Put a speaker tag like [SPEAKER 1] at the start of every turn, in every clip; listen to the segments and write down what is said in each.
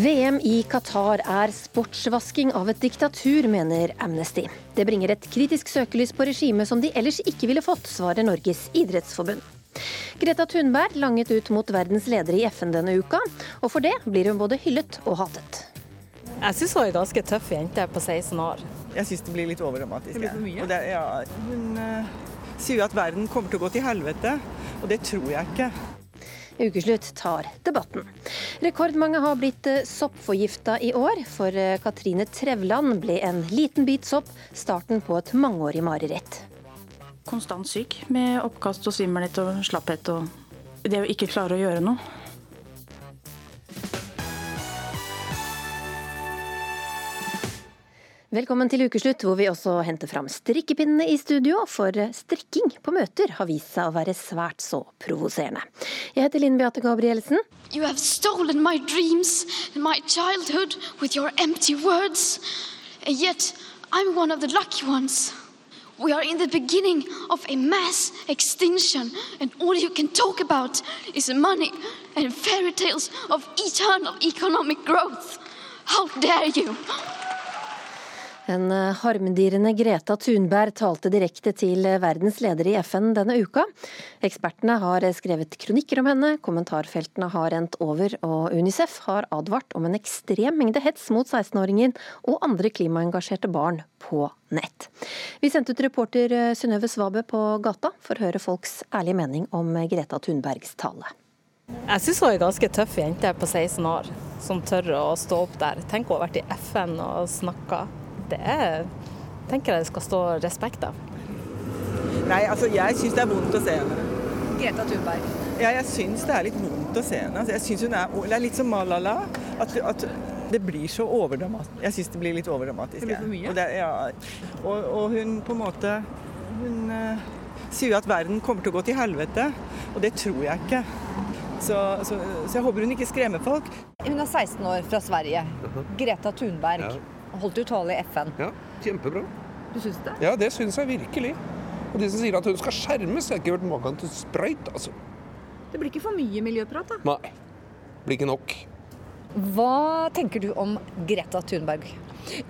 [SPEAKER 1] VM i Qatar er sportsvasking av et diktatur, mener Amnesty. Det bringer et kritisk søkelys på regimet som de ellers ikke ville fått, svarer Norges idrettsforbund. Greta Thunberg langet ut mot verdens ledere i FN denne uka, og for det blir hun både hyllet og hatet.
[SPEAKER 2] Jeg syns hun er en ganske tøff jente på 16 år.
[SPEAKER 3] Jeg syns det blir litt overdramatisk.
[SPEAKER 2] Det blir for mye?
[SPEAKER 3] Og det, ja, hun uh, sier jo at verden kommer til å gå til helvete, og det tror jeg ikke.
[SPEAKER 1] Ukeslutt tar debatten. Rekordmange har blitt eh, soppforgifta i år. For eh, Katrine Trevland ble en liten bit sopp starten på et mangeårig mareritt.
[SPEAKER 4] Konstant syk med oppkast og svimmelhet og slapphet og det å ikke klare å gjøre noe.
[SPEAKER 1] Velkommen til ukeslutt, hvor vi også henter fram strikkepinnene i studio, for strikking på møter har vist seg å være svært så provoserende. Jeg heter Linn Beate Gabrielsen.
[SPEAKER 5] You have stolen my dreams and my childhood with your empty words. And yet, I'm one of the lucky ones. We are in the beginning of a mass extinction, and all you can talk about is money and fairy tales of eternal economic growth. How dare you!
[SPEAKER 1] Den eh, harmdirrende Greta Thunberg talte direkte til verdens ledere i FN denne uka. Ekspertene har skrevet kronikker om henne, kommentarfeltene har rent over, og Unicef har advart om en ekstrem mengde hets mot 16-åringen og andre klimaengasjerte barn på nett. Vi sendte ut reporter eh, Synnøve Svabø på gata for å høre folks ærlige mening om Greta Thunbergs tale.
[SPEAKER 2] Jeg syns hun er en ganske tøff jente på 16 år, som tør å stå opp der. Tenk hun har vært i FN og snakka det er, tenker jeg det skal stå respekt av.
[SPEAKER 3] Nei, altså jeg syns det er vondt å se henne.
[SPEAKER 6] Greta Thunberg.
[SPEAKER 3] Ja, jeg syns det er litt vondt å se henne. Altså, jeg synes hun er, Det er litt som Malala. At, at det blir så overdramatisk. Jeg syns det blir litt overdramatisk.
[SPEAKER 2] Det blir for mye?
[SPEAKER 3] Og, det, ja. og, og, hun på en måte Hun uh, sier jo at verden kommer til å gå til helvete, og det tror jeg ikke. Så, så, så jeg håper hun ikke skremmer folk.
[SPEAKER 6] Hun er 16 år fra Sverige. Greta Thunberg. Ja. Holdt jo tale i FN.
[SPEAKER 7] Ja, kjempebra.
[SPEAKER 6] Du syns det?
[SPEAKER 7] Ja, det syns jeg virkelig. Og de som sier at hun skal skjermes, jeg har ikke hørt maken til sprøyt, altså.
[SPEAKER 6] Det blir ikke for mye miljøprat, da?
[SPEAKER 7] Nei. Det blir ikke nok.
[SPEAKER 6] Hva tenker du om Greta Thunberg?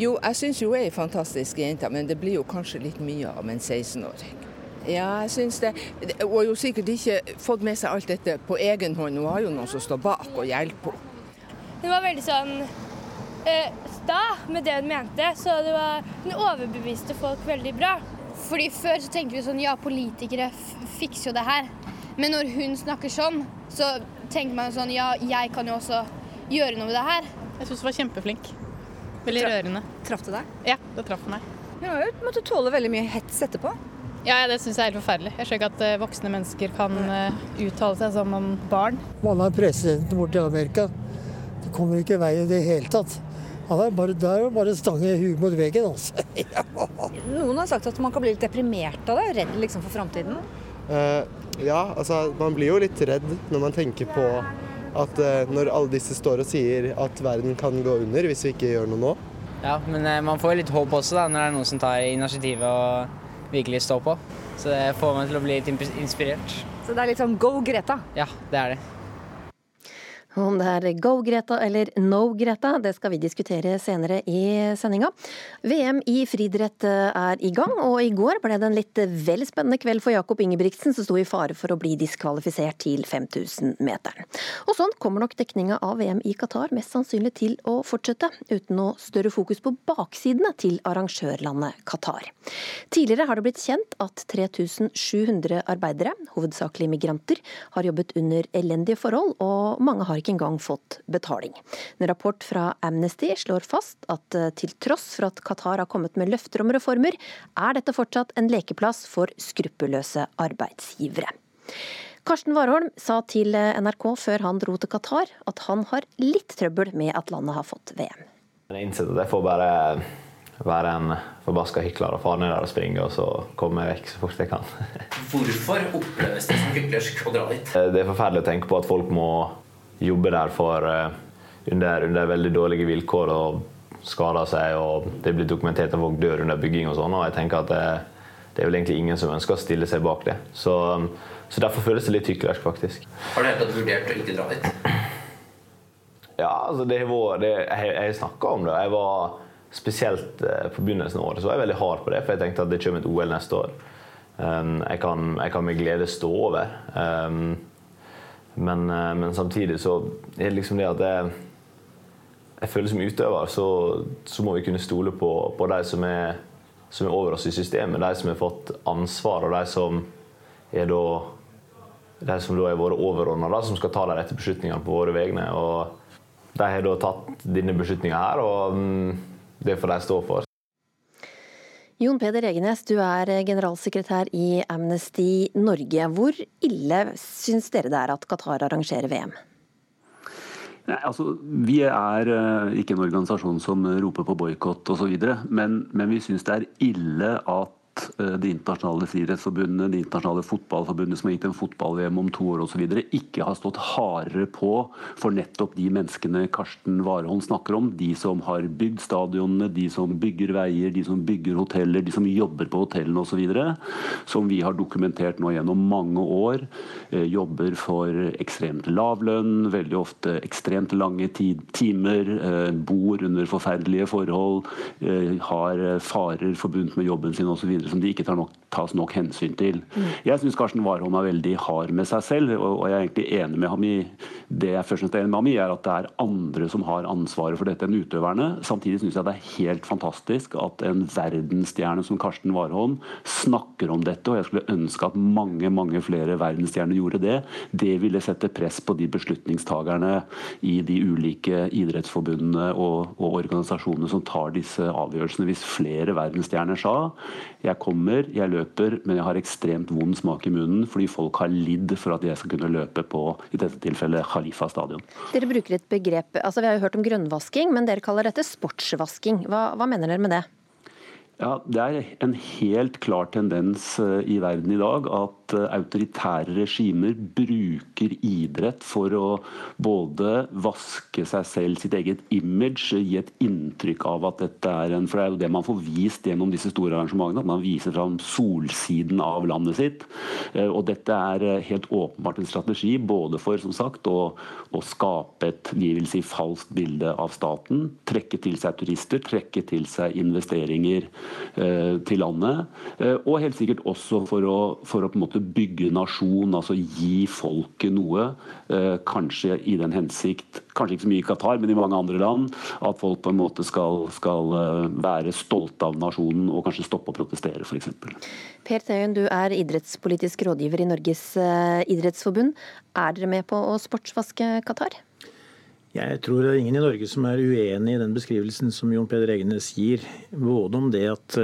[SPEAKER 8] Jo, jeg syns hun er ei fantastisk jente, men det blir jo kanskje litt mye av en 16-åring. Ja, jeg syns det. Hun har jo sikkert ikke fått med seg alt dette på egen hånd. Hun har jo noen som står bak og hjelper henne.
[SPEAKER 9] Hun var veldig sånn sta med det hun mente, så det var, hun overbeviste folk veldig bra. Fordi Før så tenkte vi sånn ja, politikere fikser jo det her. Men når hun snakker sånn, så tenker man sånn ja, jeg kan jo også gjøre noe med det her.
[SPEAKER 10] Jeg syns hun var kjempeflink. Veldig Tra rørende.
[SPEAKER 6] Traff det deg?
[SPEAKER 10] Ja, det traff meg.
[SPEAKER 6] Hun har jo måttet tåle veldig mye hets etterpå.
[SPEAKER 10] Ja, det syns jeg er helt forferdelig. Jeg skjønner ikke at uh, voksne mennesker kan uh, uttale seg som om barn.
[SPEAKER 11] Man har presidenten til Amerika. Det kommer ikke i vei i det hele tatt. Han er bare, det er jo bare stange huet mot veggen, altså. ja.
[SPEAKER 6] Noen har sagt at man kan bli litt deprimert av det, redd liksom for framtiden.
[SPEAKER 12] Uh, ja, altså man blir jo litt redd når man tenker på at uh, når alle disse står og sier at verden kan gå under hvis vi ikke gjør noe nå.
[SPEAKER 13] Ja, men uh, man får litt håp også da, når det er noen som tar initiativet og virkelig står på. Så det får meg til å bli litt inspirert.
[SPEAKER 6] Så det er litt sånn go Greta?
[SPEAKER 13] Ja, det er det.
[SPEAKER 1] Om det er Go Greta eller No Greta, det skal vi diskutere senere i sendinga. VM i friidrett er i gang, og i går ble det en litt vel spennende kveld for Jakob Ingebrigtsen, som sto i fare for å bli diskvalifisert til 5000-meteren. Og sånn kommer nok dekninga av VM i Qatar mest sannsynlig til å fortsette, uten noe større fokus på baksidene til arrangørlandet Qatar. Tidligere har det blitt kjent at 3700 arbeidere, hovedsakelig migranter, har jobbet under elendige forhold, og mange har ikke engang fått betaling. En rapport fra Amnesty slår fast at eh, til tross for at Qatar har kommet med løfter om reformer, er dette fortsatt en lekeplass for skruppelløse arbeidsgivere. Karsten Warholm sa til eh, NRK før han dro til Qatar at han har litt trøbbel med at landet har fått VM.
[SPEAKER 14] Jeg innsett at jeg får bare være en forbaska hykler og fare ned der og springe, og så komme vekk så fort jeg kan.
[SPEAKER 15] Hvorfor oppleves det som hyklersk å dra dit?
[SPEAKER 14] Det er forferdelig å tenke på at folk må jobber der for, eh, under, under, veldig dårlige vilkår og skader seg. og Det blir dokumentert at folk dør under bygging. og sånn, og jeg tenker at det, det, er vel egentlig ingen som ønsker å stille seg bak det. Så, så Derfor føles det litt hyklersk, faktisk.
[SPEAKER 15] Har du helt tatt vurdert å ikke dra dit?
[SPEAKER 14] Ja, altså det har vært det, Jeg har snakka om det. Jeg var Spesielt eh, på begynnelsen av året så var jeg veldig hard på det, for jeg tenkte at det kommer et OL neste år. Um, jeg, kan, jeg kan med glede stå over. Um, men, uh, men, samtidig så er det liksom det at jeg, jeg føler som utøver så, så, må vi kunne stole på, på de som er, som er over oss i systemet. De som har fått ansvar, og de som er da de som da er våre overordnede, som skal ta de rette beslutningene på våre vegne. Og de har da tatt denne beslutninga her. og um, det får de stå for.
[SPEAKER 1] Jon Peder Egenes, du er generalsekretær i Amnesty Norge. Hvor ille syns dere det er at Qatar arrangerer VM?
[SPEAKER 16] Nei, altså, Vi er uh, ikke en organisasjon som roper på boikott osv., men, men vi syns det er ille at Eh, det internasjonale friidrettsforbundet, det internasjonale fotballforbundet som har gitt en fotball-VM om to år osv., ikke har stått hardere på for nettopp de menneskene Karsten Warholm snakker om. De som har bygd stadionene, de som bygger veier, de som bygger hoteller, de som jobber på hotellene osv. Som vi har dokumentert nå gjennom mange år. Jobber for ekstremt lav lønn, veldig ofte ekstremt lange timer, bor under forferdelige forhold, har farer forbundet med jobben sin osv som de ikke nok, tas nok hensyn til. Mm. Jeg syns Karsten Warholm er veldig hard med seg selv, og, jeg er egentlig enig med ham i det jeg først og fremst er enig med ham i, er at det er andre som har ansvaret for dette enn utøverne. Samtidig syns jeg det er helt fantastisk at en verdensstjerne som Karsten Warholm snakker om dette, og jeg skulle ønske at mange, mange flere verdensstjerner gjorde det. Det ville sette press på de beslutningstagerne i de ulike idrettsforbundene og, og organisasjonene som tar disse avgjørelsene. Hvis flere verdensstjerner sa jeg kommer, jeg løper, men jeg har ekstremt vond smak i munnen fordi folk har lidd for at jeg skal kunne løpe på i dette tilfellet Khalifa stadion.
[SPEAKER 1] Dere bruker et begrep, altså Vi har jo hørt om grønnvasking, men dere kaller dette sportsvasking. Hva, hva mener dere med det?
[SPEAKER 16] Ja, Det er en helt klar tendens eh, i verden i dag at Eh, autoritære regimer bruker idrett for å både vaske seg selv, sitt eget image, gi et inntrykk av at dette er en For det er jo det man får vist gjennom disse store arrangementene, at man viser fram solsiden av landet sitt. Eh, og dette er eh, helt åpenbart en strategi både for som sagt å, å skape et vi vil si falskt bilde av staten, trekke til seg turister, trekke til seg investeringer eh, til landet, eh, og helt sikkert også for å, for å på en måte bygge nasjon, altså gi folket noe. Eh, kanskje i den hensikt, kanskje ikke så mye i Qatar, men i mange andre land, at folk på en måte skal, skal eh, være stolte av nasjonen og kanskje stoppe å protestere, f.eks.
[SPEAKER 1] Per Theun, du er idrettspolitisk rådgiver i Norges eh, idrettsforbund. Er dere med på å sportsvaske Qatar?
[SPEAKER 17] Jeg tror det er ingen i Norge som er uenig i den beskrivelsen som Jon Peder Egenes gir. Både om det at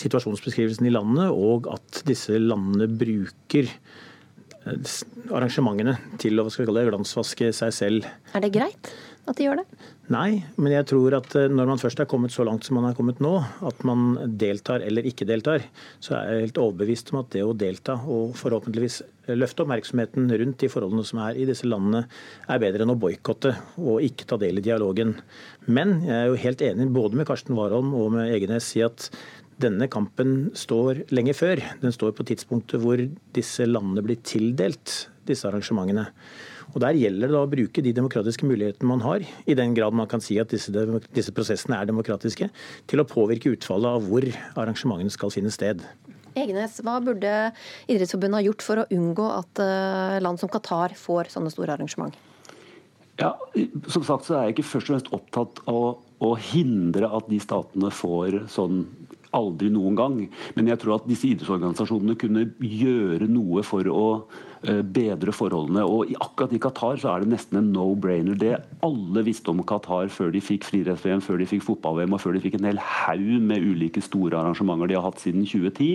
[SPEAKER 17] situasjonsbeskrivelsen i landet, og at disse landene bruker eh, arrangementene til å hva skal vi kalle det, glansvaske seg selv.
[SPEAKER 1] Er det greit at de gjør det?
[SPEAKER 17] Nei, men jeg tror at eh, når man først er kommet så langt som man er kommet nå, at man deltar eller ikke deltar, så er jeg helt overbevist om at det å delta og forhåpentligvis løfte oppmerksomheten rundt de forholdene som er i disse landene, er bedre enn å boikotte og ikke ta del i dialogen. Men jeg er jo helt enig både med Karsten Warholm og med Egenes i at denne kampen står lenge før. Den står på tidspunktet hvor disse landene blir tildelt disse arrangementene. Og Der gjelder det å bruke de demokratiske mulighetene man har, i den grad man kan si at disse, disse prosessene er demokratiske, til å påvirke utfallet av hvor arrangementene skal finne sted.
[SPEAKER 1] Egenes, hva burde Idrettsforbundet ha gjort for å unngå at eh, land som Qatar får sånne store arrangement?
[SPEAKER 16] Ja, som sagt så er jeg ikke først og fremst opptatt av å hindre at de statene får sånn aldri noen gang. Men jeg tror at disse idrettsorganisasjonene kunne gjøre noe for å bedre forholdene. Og akkurat i Qatar så er det nesten en no-brainer. Det alle visste om Qatar før de fikk friidretts-VM, før de fikk fotball-VM og før de fikk en hel haug med ulike store arrangementer de har hatt siden 2010,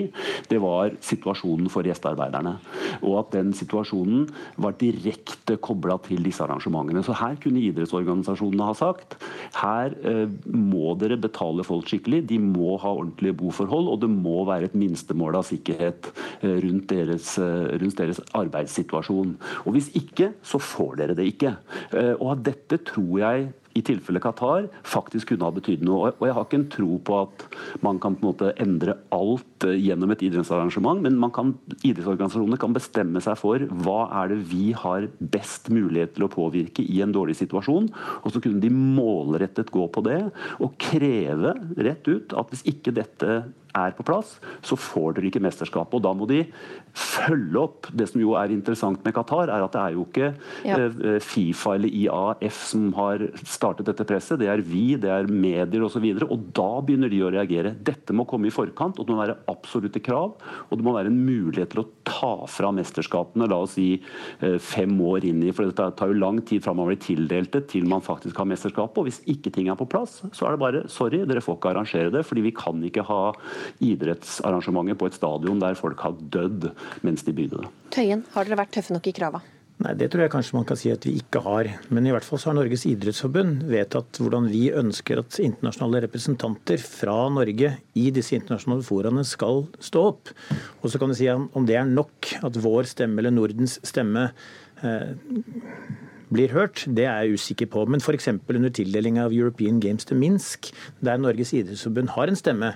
[SPEAKER 16] det var situasjonen for gjestearbeiderne. Og at den situasjonen var direkte kobla til disse arrangementene. Så her kunne idrettsorganisasjonene ha sagt her eh, må dere betale folk skikkelig, de må ha ordentlige boforhold, og det må være et minstemål av sikkerhet eh, rundt deres, eh, rundt deres arbeid arbeidssituasjon. Og Hvis ikke, så får dere det ikke. Og og Dette tror jeg i tilfelle Qatar faktisk kunne ha betydd noe. Og jeg har ikke en tro på at man kan på en måte endre alt eh, gjennom et idrettsarrangement, men kan, idrettsorganisasjonene kan bestemme seg for hva er det vi har best mulighet til å påvirke i en dårlig situasjon. Og så kunne de målrettet gå på det og kreve rett ut at hvis ikke dette er på plass, så får dere ikke mesterskapet. Og da må de følge opp. Det som jo er interessant med Qatar, er at det er jo ikke
[SPEAKER 1] Ja.
[SPEAKER 16] eh, Fifa eller IAF som har startet dette presset, det er vi, det er medier osv. Og, så og da begynner de å reagere. Dette må komme i forkant, og det må være absolutte krav. Og det må være en mulighet til å ta fra mesterskapene, la oss si eh, fem år inn i For det tar jo lang tid fra man blir tildelt det til man faktisk har mesterskapet. Og hvis ikke ting er på plass, så er det bare sorry, dere får ikke arrangere det. fordi vi kan ikke ha idrettsarrangementer på et stadion der folk har dødd mens de bygde det.
[SPEAKER 1] Tøyen, har dere vært tøffe nok i krava?
[SPEAKER 17] Nei, Det tror jeg kanskje man kan si at vi ikke har. Men i hvert fall så har Norges idrettsforbund vedtatt hvordan vi ønsker at internasjonale representanter fra Norge i disse internasjonale foraene skal stå opp. Og så kan du si om det er nok at vår stemme eller Nordens stemme eh, blir hørt, det er jeg usikker på. Men f.eks. under tildeling av European Games til Minsk, der Norges idrettsforbund har en stemme,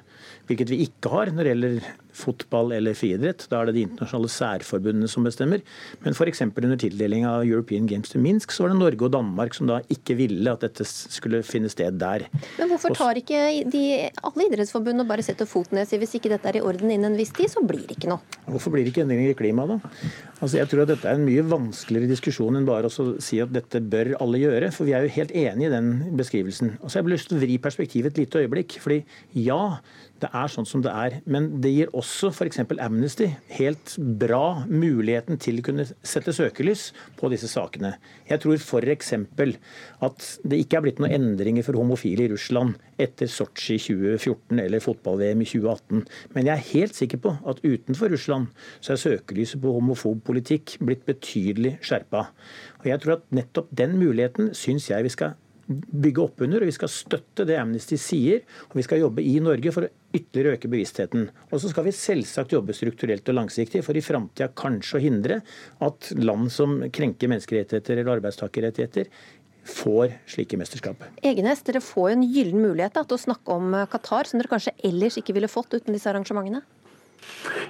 [SPEAKER 17] hvilket vi ikke har når det gjelder fotball eller friidrett. Da er det de internasjonale særforbundene som bestemmer. Men f.eks. under tildeling av European Games til Minsk, så var det Norge og Danmark som da ikke ville at dette skulle finne sted der.
[SPEAKER 1] Men hvorfor tar ikke de, alle idrettsforbundene og bare setter foten ned hvis ikke dette er i orden innen en viss tid, så blir det ikke noe?
[SPEAKER 17] Hvorfor blir det ikke endringer i klimaet, da? Altså, jeg tror at Dette er en mye vanskeligere diskusjon enn bare å si at dette bør alle gjøre. For vi er jo helt enig i den beskrivelsen. Og så har jeg lyst til å vri perspektivet et lite øyeblikk. fordi ja, det er sånn som det er. Men det gir også f.eks. Amnesty helt bra muligheten til å kunne sette søkelys på disse sakene. Jeg tror f.eks. at det ikke er blitt noen endringer for homofile i Russland etter Sotsji 2014 eller fotball-VM i 2018. Men jeg er helt sikker på at utenfor Russland så er søkelyset på homofob politikk blitt betydelig skjerpa. Og jeg tror at nettopp den muligheten syns jeg vi skal bygge opp under, og vi skal støtte det Amnesty sier. Og vi skal jobbe i Norge for å ytterligere øke bevisstheten. Og så skal vi selvsagt jobbe strukturelt og langsiktig for i framtida kanskje å hindre at land som krenker menneskerettigheter eller arbeidstakerrettigheter, får slike mesterskap.
[SPEAKER 1] Egenes, dere får jo en gyllen mulighet da, til å snakke om eh, Qatar, som dere kanskje ellers ikke ville fått uten disse arrangementene?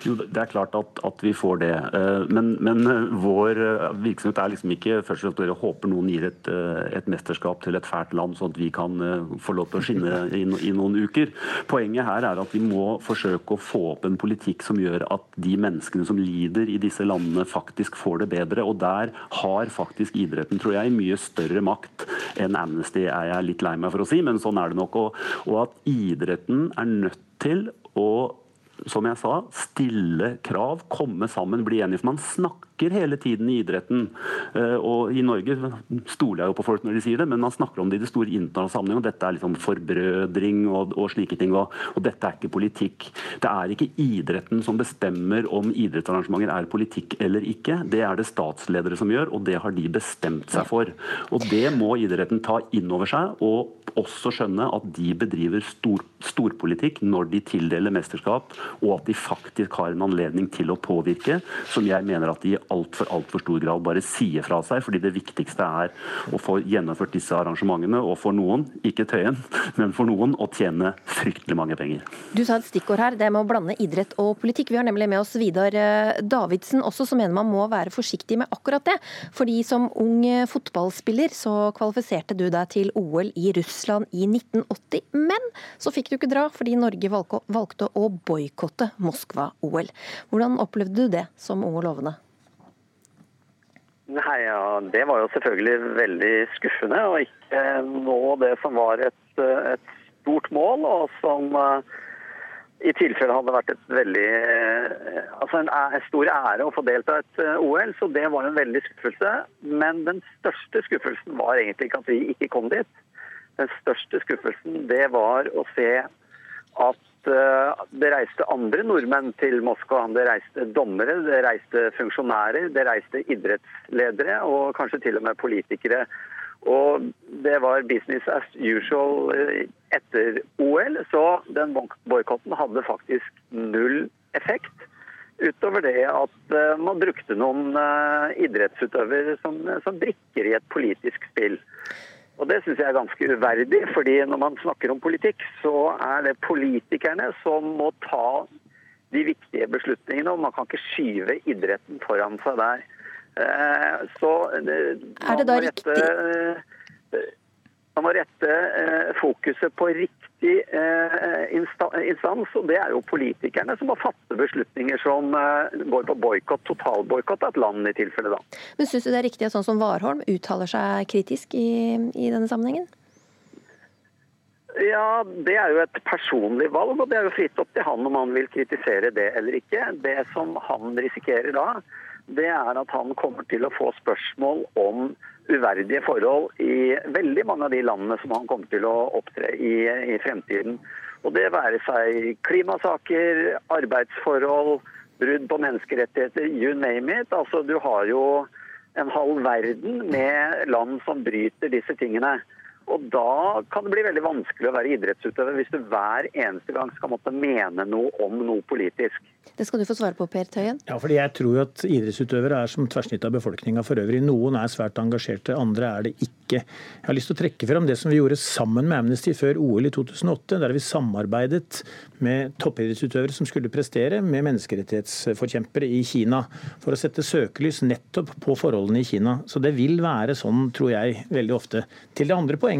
[SPEAKER 16] Jo, Det er klart at, at vi får det. Eh, Men, men eh, vår eh, virksomhet er liksom ikke først og fremst håper noen gir et, et mesterskap til et fælt land, sånn at vi kan få lov til å skinne i, i noen uker. Poenget her er at vi må forsøke å få opp en politikk som gjør at de menneskene som lider i disse landene, faktisk får det bedre. Og der har faktisk idretten, tror jeg, mye større makt enn Amnesty, er jeg litt lei meg for å si, men sånn er det nok. Og, og at idretten er nødt til å som jeg sa, stille krav, komme sammen, bli enige. For man snakker hele tiden i idretten. Eh, Og i Norge stoler jeg jo på folk når de sier det, men man snakker om det i det store internasjonale sammenheng. Og dette er liksom forbrødring og, og slike ting. Og, og dette er ikke politikk. Det er ikke idretten som bestemmer om idrettsarrangementer er politikk eller ikke. Det er det statsledere som gjør, og det har de bestemt seg for. Og det må idretten ta inn over seg. og også skjønne at de bedriver stor, storpolitikk når de tildeler mesterskap, og at de faktisk har en anledning til å påvirke, som jeg mener at de altfor altfor stor grad bare sier fra seg. fordi det viktigste er å få gjennomført disse arrangementene, og for noen, ikke Tøyen, men for noen, å tjene fryktelig mange penger.
[SPEAKER 1] Du sa et stikkord her, det med å blande idrett og politikk. Vi har nemlig med oss Vidar eh, Davidsen også, som mener man må være forsiktig med akkurat det. Fordi som ung eh, fotballspiller så kvalifiserte du deg til OL i Russland i 1980. Men så fikk du ikke dra fordi Norge valgte å boikotte Moskva-OL. Hvordan opplevde du det som ung og lovende?
[SPEAKER 18] Nei, ja, Det var jo selvfølgelig veldig skuffende å ikke nå det som var et, et stort mål, og som eh, i tilfelle hadde vært et veldig, eh, altså en, en stor ære å få delta i et eh, OL. Så det var en veldig skuffelse. Men den største skuffelsen var egentlig ikke at vi ikke kom dit. Den største skuffelsen det var å se at eh, det reiste andre nordmenn til Moskva. Det reiste dommere, det reiste funksjonærer, det reiste idrettsledere og kanskje til og med politikere. Og det var business as usual eh, etter OL, så den boikotten hadde faktisk null effekt. Utover det at eh, man brukte noen idrettsutøvere som, som brikker i et politisk spill. Og Det syns jeg er ganske uverdig, fordi når man snakker om politikk, så er det politikerne som må ta de viktige beslutningene, og man kan ikke skyve idretten foran seg der. Eh, Så eh,
[SPEAKER 1] Er det da
[SPEAKER 18] man må rette, eh, man må rette fokuset på riktig eh, instans, og det er jo politikerne som må fatte beslutninger som eh, går på boikott, totalboikott av et land i tilfelle da.
[SPEAKER 1] Men syns du det er riktig at sånn som Warholm uttaler seg kritisk i, i denne sammenhengen?
[SPEAKER 18] Ja, det er jo et personlig valg, og det er jo fritt opp til han om han vil kritisere det eller ikke. Det som han risikerer da, det er at han kommer til å få spørsmål om uverdige forhold i veldig mange av de landene som han kommer til å opptre i i fremtiden. Og det være seg klimasaker, arbeidsforhold, brudd på menneskerettigheter, you name it. Altså, du har jo en halv verden med land som bryter disse tingene. Og da kan det bli veldig vanskelig å være idrettsutøver hvis du hver eneste gang skal måtte mene noe om noe politisk.
[SPEAKER 1] Det skal du få svare på, Per Tøyen.
[SPEAKER 17] Ja, fordi jeg tror jo at idrettsutøvere er som tverrsnitt av befolkninga for øvrig. Noen er svært engasjerte, andre er det ikke. Jeg har lyst til å trekke fram det som vi gjorde sammen med Amnesty før OL i 2008, der vi samarbeidet med toppidrettsutøvere som skulle prestere med menneskerettighetsforkjempere i Kina, for å sette søkelys nettopp på forholdene i Kina. Så det vil være sånn, tror jeg, veldig ofte. Til det andre poenget,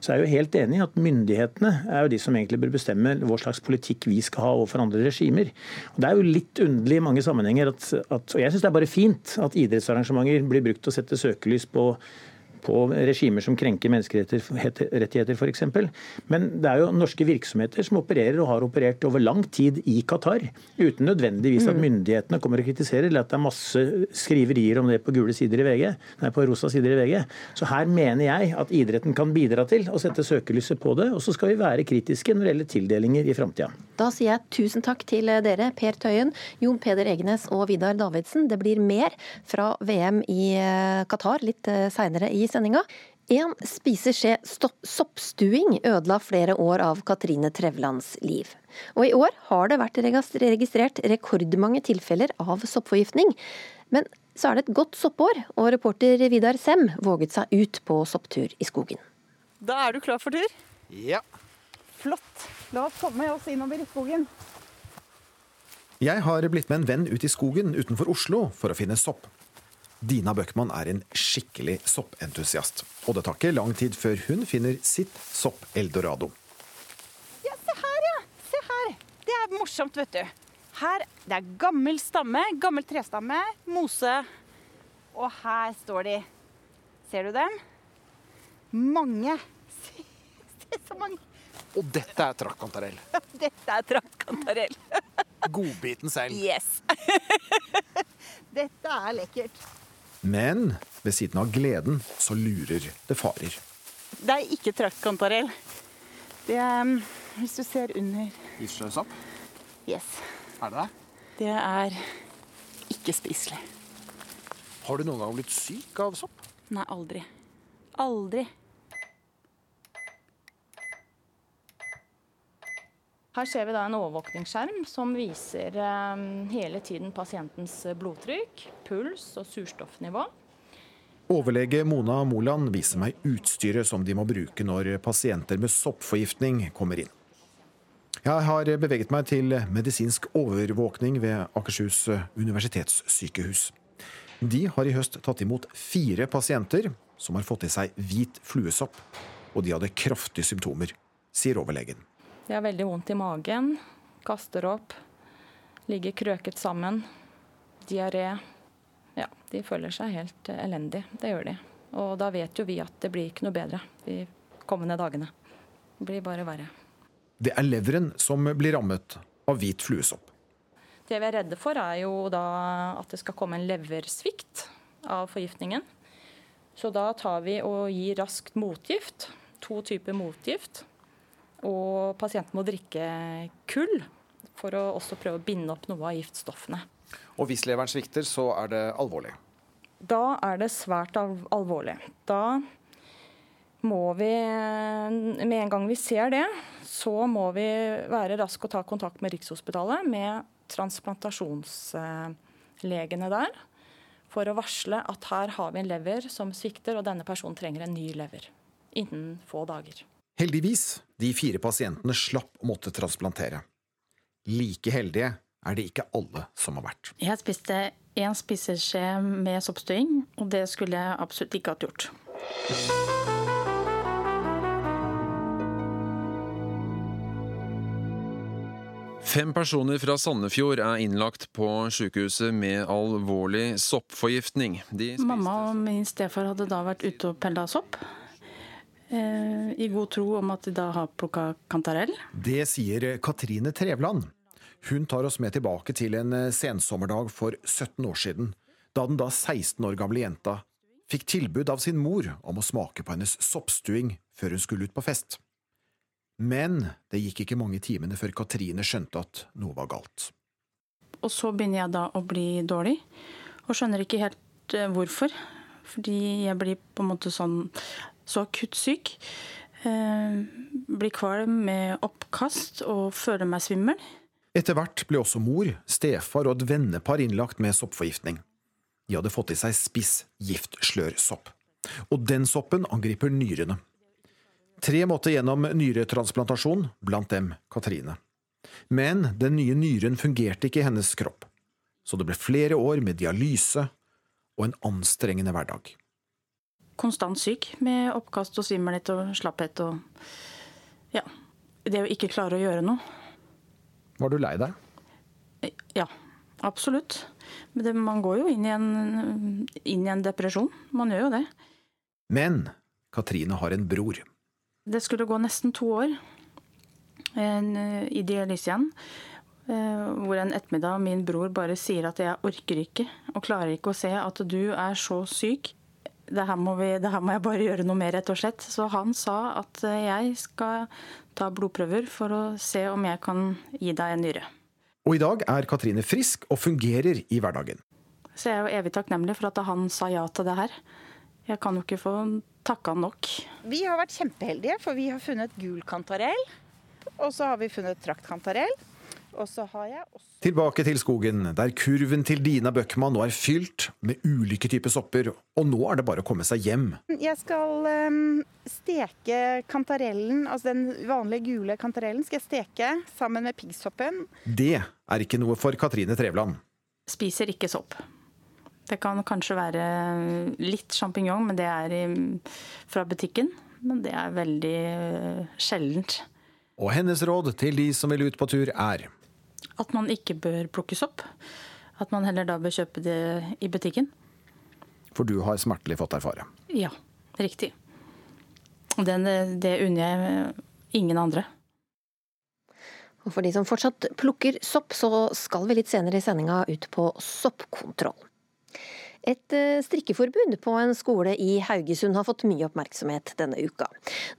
[SPEAKER 17] så er jeg jo helt enig i at myndighetene er jo de som egentlig bør bestemme hva slags politikk vi skal ha overfor andre regimer. Og det er jo litt underlig i mange sammenhenger at, at og jeg syns det er bare fint at idrettsarrangementer blir brukt til å sette søkelys på på regimer som krenker menneskerettigheter f.eks. Men det er jo norske virksomheter som opererer og har operert over lang tid i Qatar, uten nødvendigvis at
[SPEAKER 1] Mm.
[SPEAKER 17] myndighetene kommer og kritiserer, eller at det er masse skriverier om det på gule sider i VG, nei, på rosa sider i VG. Så her mener jeg at idretten kan bidra til å sette søkelyset på det, og så skal vi være kritiske når det gjelder tildelinger i framtida.
[SPEAKER 1] Da sier jeg tusen takk til dere, Per Tøyen, Jon Peder Egenes og Vidar Davidsen. Det blir mer fra VM i eh, Qatar litt seinere i sendinga. En spiseskje soppstuing ødela flere år av Katrine Trevlands liv. Og i år har det vært registrert rekordmange tilfeller av soppforgiftning. Men så er det et godt soppår, og reporter Vidar Sem våget seg ut på sopptur i skogen.
[SPEAKER 19] Da er du klar for tur?
[SPEAKER 20] Ja.
[SPEAKER 19] Flott. La oss komme oss innover i skogen.
[SPEAKER 20] Jeg har blitt med en venn ut i skogen utenfor Oslo for å finne sopp. Dina Bøckmann er en skikkelig soppentusiast, og det tar ikke lang tid før hun finner sitt sopp-eldorado.
[SPEAKER 19] Ja, se her, ja. Se her. Det er morsomt, vet du. Her, Det er gammel stamme, gammel trestamme, mose. Og her står de. Ser du dem? Mange. Se, se så mange.
[SPEAKER 20] Og dette er trakkantarell.
[SPEAKER 19] Dette er trakkantarell.
[SPEAKER 20] Godbiten selv.
[SPEAKER 19] Yes. Dette er lekkert.
[SPEAKER 20] Men ved siden av gleden så lurer det farer.
[SPEAKER 19] Det er ikke traktkantarell. Det er um, Hvis du ser under
[SPEAKER 20] Isløsopp?
[SPEAKER 19] Yes.
[SPEAKER 20] Er det det?
[SPEAKER 19] Det er ikke spiselig.
[SPEAKER 20] Har du noen gang blitt syk av sopp?
[SPEAKER 19] Nei, aldri. Aldri.
[SPEAKER 21] Her ser vi da en overvåkningsskjerm som viser eh, hele tiden pasientens blodtrykk, puls og surstoffnivå.
[SPEAKER 20] Overlege Mona Moland viser meg utstyret som de må bruke når pasienter med soppforgiftning kommer inn. Jeg har beveget meg til medisinsk overvåkning ved Akershus universitetssykehus. De har i høst tatt imot fire pasienter som har fått i seg hvit fluesopp, og de hadde kraftige symptomer, sier overlegen.
[SPEAKER 21] De har veldig vondt i magen, kaster opp, ligger krøket sammen, diaré. Ja, de føler seg helt elendig. Det gjør de. Og da vet jo vi at det blir ikke noe bedre de kommende dagene. Det blir bare verre.
[SPEAKER 20] Det er leveren som blir rammet av hvit fluesopp.
[SPEAKER 21] Det vi er redde for, er jo da at det skal komme en leversvikt av forgiftningen. Så da tar vi og gir raskt motgift. To typer motgift. Og pasienten må drikke kull for å også prøve å binde opp noe av giftstoffene.
[SPEAKER 20] Og hvis leveren svikter, så er det alvorlig.
[SPEAKER 21] Da er det svært alvorlig. Da må vi, med en gang vi ser det, så må vi være raske og ta kontakt med Rikshospitalet, med transplantasjonslegene der, for å varsle at her har vi en lever som svikter, og denne personen trenger en ny lever. innen få dager.
[SPEAKER 20] Heldigvis, de fire pasientene slapp å måtte transplantere. Like heldige er det ikke alle som har vært.
[SPEAKER 21] Jeg spiste én spiseskje med soppstuing, og det skulle jeg absolutt ikke hatt gjort.
[SPEAKER 22] Fem personer fra Sandefjord er innlagt på sykehuset med alvorlig soppforgiftning. De
[SPEAKER 21] Mamma og min stefar hadde da vært ute og pella sopp. Eh, I god tro om at de da har plukka kantarell.
[SPEAKER 20] Det sier Katrine Trevland. Hun tar oss med tilbake til en sensommerdag for 17 år siden, da den da 16 år gamle jenta fikk tilbud av sin mor om å smake på hennes soppstuing før hun skulle ut på fest. Men det gikk ikke mange timene før Katrine skjønte at noe var galt.
[SPEAKER 21] Og så begynner jeg da å bli dårlig, og skjønner ikke helt eh, hvorfor. Fordi jeg blir på en måte sånn så akutt syk. Eh, blir kvalm med oppkast og føler meg svimmel.
[SPEAKER 20] Etter hvert ble også mor, stefar og et vennepar innlagt med soppforgiftning. De hadde fått i seg spiss giftslørsopp. Og den soppen angriper nyrene. Tre måtte gjennom nyretransplantasjon, blant dem Katrine. Men den nye nyren fungerte ikke i hennes kropp, så det ble flere år med dialyse og en anstrengende hverdag.
[SPEAKER 21] Konstant syk, med oppkast og svimmelhet og slapphet og ja, det å ikke klare å gjøre noe.
[SPEAKER 20] Var du lei deg?
[SPEAKER 21] Ja, absolutt. Men det, man går jo inn i, en, inn i en depresjon. Man gjør jo det.
[SPEAKER 20] Men Katrine har en bror.
[SPEAKER 21] Det skulle gå nesten to år en, i dialyse igjen. eh, Hvor en ettermiddag min bror bare sier at jeg orker ikke og klarer ikke å se at du er så syk. Det her, må vi, det her må jeg bare gjøre noe mer, rett og slett. Så han sa at eh, jeg skal ta blodprøver for å se om jeg kan gi deg en nyre.
[SPEAKER 20] Og i dag er Katrine frisk og fungerer i hverdagen.
[SPEAKER 21] Så jeg er jo evig takknemlig for at han sa ja til det her. Jeg kan jo ikke få takka nok.
[SPEAKER 19] Vi har vært kjempeheldige, for vi har funnet gul kantarell. Og så har vi funnet traktkantarell. Og så har jeg også
[SPEAKER 20] Tilbake til skogen, der kurven til Dina Bøckmann nå er fylt med ulike typer sopper, og nå er det bare å komme seg hjem.
[SPEAKER 19] Jeg skal um, steke kantarellen, altså den vanlige gule kantarellen, skal jeg steke sammen med piggsoppen.
[SPEAKER 20] Det er ikke noe for Katrine Trevland.
[SPEAKER 21] Spiser ikke sopp. Det kan kanskje være litt sjampinjong, men det er i, fra butikken. Men det er veldig eh, sjeldent.
[SPEAKER 20] Og hennes råd til de som vil ut på tur, er
[SPEAKER 21] At man ikke bør plukke sopp. At man heller da bør kjøpe det i butikken.
[SPEAKER 20] For du har smertelig fått erfare.
[SPEAKER 21] Ja, riktig. Den, det unner jeg ingen andre.
[SPEAKER 1] Og for de som fortsatt plukker sopp, så skal vi litt senere i sendinga ut på soppkontroll. Et eh, strikkeforbud på en skole i Haugesund har fått mye oppmerksomhet denne uka.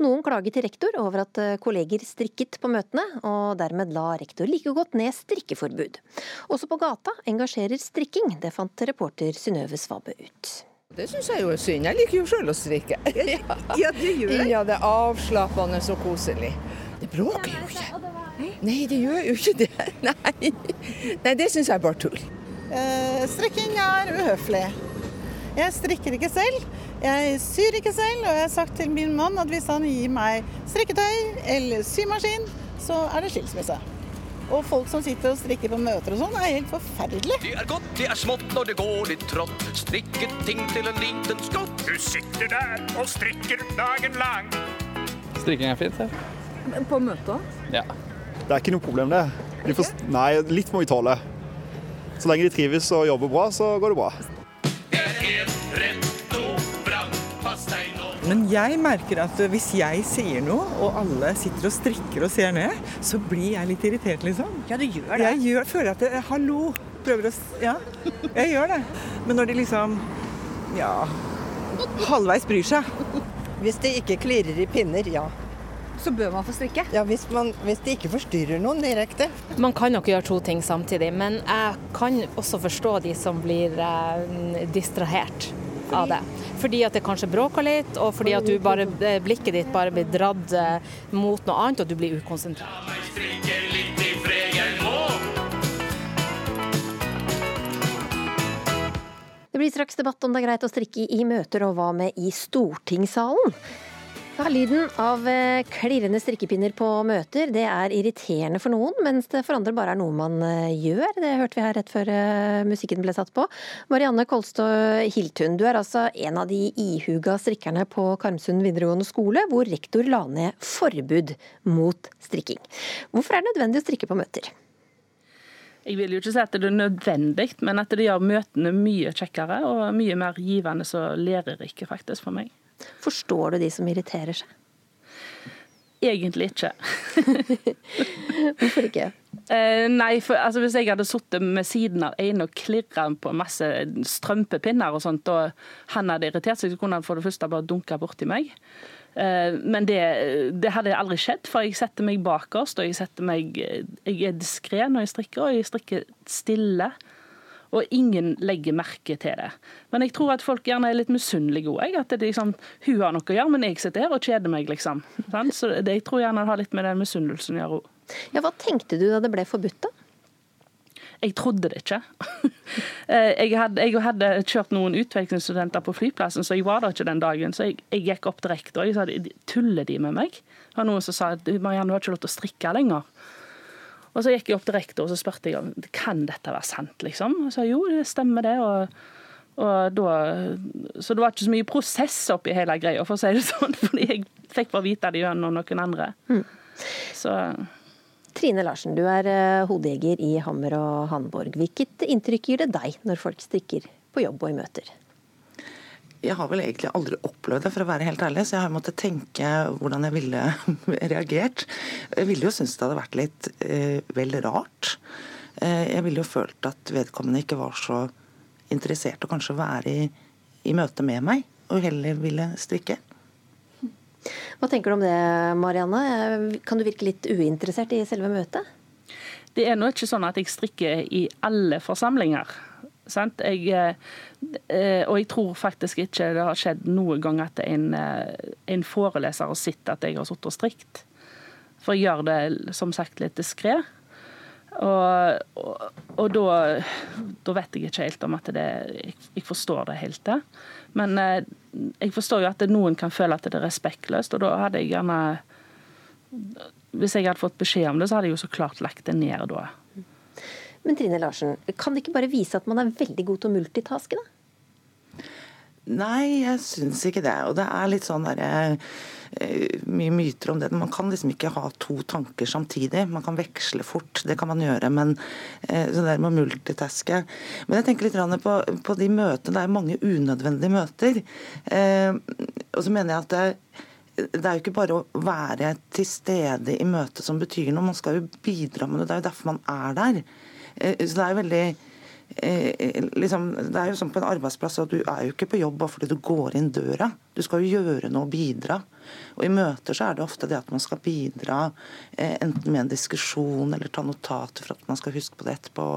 [SPEAKER 1] Noen klager til rektor over at eh, kolleger strikket på møtene, og dermed la rektor like godt ned strikkeforbud. Også på gata engasjerer strikking, det fant reporter Synnøve Svabø ut.
[SPEAKER 8] Det syns jeg jo er synd. Jeg liker jo sjøl å strikke.
[SPEAKER 6] Ja, det gjør jeg.
[SPEAKER 8] Ja, det er avslappende og koselig. Det bråker jo ikke. Nei, det gjør jo ikke det. Nei, Nei det syns jeg er bare tull.
[SPEAKER 23] Eh, strikking er uhøflig. Jeg strikker ikke selv. Jeg syr ikke selv, og jeg har sagt til min mann at hvis han gir meg strikketøy eller symaskin, så er det skilsmisse. Og folk som sitter og strikker på møter og sånn, er helt forferdelig.
[SPEAKER 24] Det er godt, det er smått når det går litt trått. Strikket ting til en liten skott. Du sitter der og strikker dagen lang.
[SPEAKER 25] Strikking er fint, ja.
[SPEAKER 6] På møtet?
[SPEAKER 25] ja.
[SPEAKER 26] Det er ikke noe problem, det. De får, nei, litt må vi tåle. Så lenge de trives og jobber bra, så går det bra.
[SPEAKER 3] Men jeg merker at hvis jeg sier noe, og alle sitter og strikker og ser ned, så blir jeg litt irritert, liksom.
[SPEAKER 6] Ja, du gjør det.
[SPEAKER 3] Jeg gjør, føler at det, Hallo! Prøver å Ja, jeg gjør det. Men når de liksom Ja halvveis bryr seg.
[SPEAKER 27] Hvis det ikke klirrer i pinner, ja.
[SPEAKER 6] Så bør man få strikke?
[SPEAKER 27] Ja, hvis, man, hvis det ikke forstyrrer noen direkte.
[SPEAKER 2] Man kan nok gjøre to ting samtidig, men jeg kan også forstå de som blir eh, distrahert av det. Fordi at det kanskje bråker litt, og fordi at du bare, eh, blikket ditt bare blir dratt eh, mot noe annet, og du blir ukonsentrert.
[SPEAKER 1] Det blir straks debatt om det er greit å strikke i møter, og hva med i stortingssalen? Ja, lyden av eh, klirrende strikkepinner på møter, det er irriterende for noen, mens det for andre bare er noe man eh, gjør. Det hørte vi her rett før eh, musikken ble satt på. Marianne Kolstø Hiltun, du er altså en av de ihuga strikkerne på Karmsund videregående skole, hvor rektor la ned forbud mot strikking. Hvorfor er det nødvendig å strikke på møter?
[SPEAKER 28] Jeg vil jo ikke si at det er nødvendig, men at det gjør møtene mye kjekkere og mye mer givende og lærerike faktisk for meg.
[SPEAKER 1] Forstår du de som irriterer seg?
[SPEAKER 28] Egentlig ikke.
[SPEAKER 1] Hvorfor ikke?
[SPEAKER 28] Eh, nei, for altså, Hvis jeg hadde sittet med siden av en og klirra på masse strømpepinner og sånt, og han hadde irritert seg, så kunne han for det første bare dunka borti meg. Eh, men det, det, hadde aldri skjedd, for jeg setter meg bakerst, og jeg, meg, jeg er diskré når jeg strikker, og jeg strikker stille og ingen legger merke til det. Men jeg tror at folk gjerne er litt misunnelige òg. At det liksom, hun har noe å gjøre, men jeg sitter her og kjeder meg, liksom. Så det, jeg tror gjerne det har litt med den misunnelsen å gjøre òg.
[SPEAKER 1] Ja, hva tenkte du da det ble forbudt, da?
[SPEAKER 28] Jeg trodde det ikke. Eh, jeg, hadde, jeg hadde, kjørt noen utvekslingsstudenter på flyplassen, så jeg var der ikke den dagen. Så jeg, jeg gikk opp direkte og jeg sa tuller de med meg? Det var noen som sa at Marianne, du har ikke lov til å strikke lenger. Og Så gikk jeg opp til rektor og så spurte jeg om kan dette være sant. liksom. Og sa jo, det stemmer det. og, og da, så det var ikke så mye prosess oppi hele greia, for å si det sånn. Fordi jeg fikk bare vite det gjennom noen andre. Mm. Så...
[SPEAKER 1] Trine Larsen, du er eh, hodejeger i Hammer og Hanborg. Hvilket inntrykk gir det deg når folk stikker på jobb og i møter?
[SPEAKER 29] Jeg har vel egentlig aldri opplevd det, for å være helt ærlig, så jeg har måttet tenke hvordan jeg ville reagert. Jeg ville jo synes det hadde vært litt eh, vel rart. Eh, jeg ville jo følt at vedkommende ikke var så interessert å kanskje være i, i møte med meg, og heller ville strikke.
[SPEAKER 1] Hva tenker du om det, Marianne? Kan du virke litt uinteressert i selve møtet?
[SPEAKER 28] Det er nå ikke sånn at jeg strikker i alle forsamlinger. Jeg, eh, og jeg tror faktisk ikke det har skjedd noen gang at en, eh, en foreleser har sett at jeg har sittet strikt. For jeg gjør det som sagt litt diskré. Og, og, og da, da, vet jeg ikke helt om at det Jeg, jeg forstår det helt, det. Men eh, jeg forstår jo at noen kan føle at det er respektløst, og da hadde jeg gjerne Hvis jeg hadde fått beskjed om det, så hadde jeg jo så klart lagt det ned da.
[SPEAKER 1] Men Trine Larsen, kan det ikke bare vise at man er veldig god til å multitaske, da?
[SPEAKER 29] Nei, jeg syns ikke det. Og det er litt sånn derre eh, mye myter om det. Man kan liksom ikke ha to tanker samtidig. Man kan veksle fort, det kan man gjøre. Men eh, så der med å multitaske Men jeg tenker litt på, på de møtene. Det er mange unødvendige møter. Eh, og så mener jeg at det, det er jo ikke bare å være til stede i møtet som betyr noe, man skal jo bidra med det. Det er jo derfor man er der. Eh, så det er veldig eh, liksom, Det er jo sånn på en arbeidsplass at du er jo ikke på jobb bare fordi du går inn døra. Du skal jo gjøre noe og bidra. Og I møter så er det ofte det at man skal bidra eh, enten med en diskusjon eller ta notater for at man skal huske på det etterpå.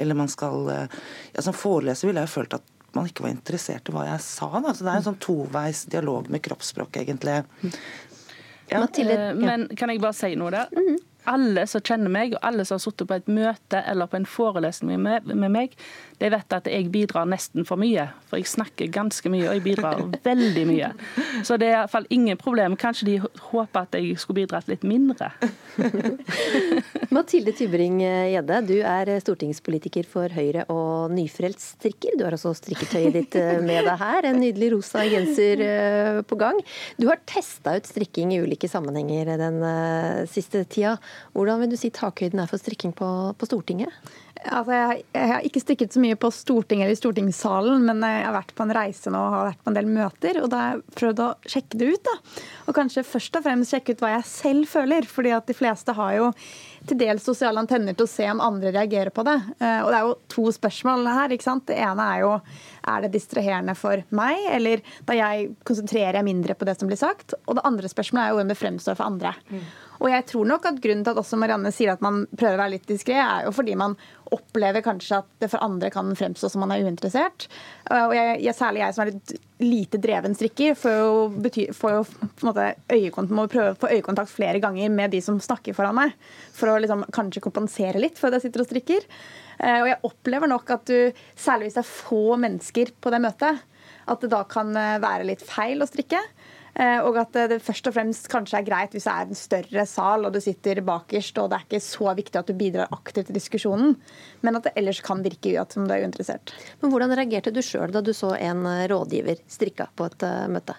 [SPEAKER 29] Eller man skal ja, Som foreleser ville jeg jo følt at man ikke var interessert i hva jeg sa. Da. Så Det er en sånn toveis dialog med kroppsspråk, egentlig.
[SPEAKER 28] Ja. Mathilde, Men kan jeg bare si noe der? Mm -hmm alle som kjenner meg, og alle som har sittet på et møte eller på en forelesning med, meg, de vet at jeg bidrar nesten for mye. For jeg snakker ganske mye, og jeg bidrar veldig mye. Så det er iallfall ingen problem. Kanskje de håper at jeg skulle bidratt litt mindre.
[SPEAKER 1] Mathilde Tybring-Gjedde, du er stortingspolitiker for Høyre og nyfrelst strikker. Du har også strikketøyet ditt eh, med deg her, en nydelig rosa genser eh, på gang. Du har testa ut strikking i ulike sammenhenger den eh, siste tida. Hvordan vil du si takhøyden er for strikking på, på Stortinget?
[SPEAKER 30] Altså, jeg, jeg, har ikke strikket så mye på Stortinget eller i stortingssalen, men jeg har vært på en reise nå og har vært på en del møter. Og da har jeg prøvd å sjekke det ut. da. Og kanskje først og fremst sjekke ut hva jeg selv føler. fordi at de fleste har jo til dels sosiale antenner til å se om andre reagerer på det. Eh, og det er jo to spørsmål her. ikke sant? Det ene er jo er det distraherende for meg, eller da jeg konsentrerer jeg mindre på det som blir sagt. Og det andre spørsmålet er jo hvordan det fremstår for andre. Mm. Og jeg tror nok at grunnen til at også Marianne sier at man prøver å være litt diskré, er jo fordi man opplever kanskje at det for andre kan fremstå som man er uinteressert. Og jeg, jeg, særlig jeg som er litt lite dreven strikker, får jo, bety, får jo måte må prøve å få øyekontakt flere ganger med de som snakker foran meg. For å liksom, kanskje kompensere litt for at jeg sitter og strikker. Eh, og jeg opplever nok at du, særlig hvis det er få mennesker på det møtet, at det da kan eh, være litt feil å strikke. Eh, og at det først og fremst kanskje er greit hvis det er en større sal og du sitter bakerst og det er ikke så viktig at du bidrar aktivt til diskusjonen, men at det ellers kan virke ut som du er uinteressert.
[SPEAKER 1] Men Hvordan reagerte du sjøl da du så en rådgiver strikka på et uh, møte?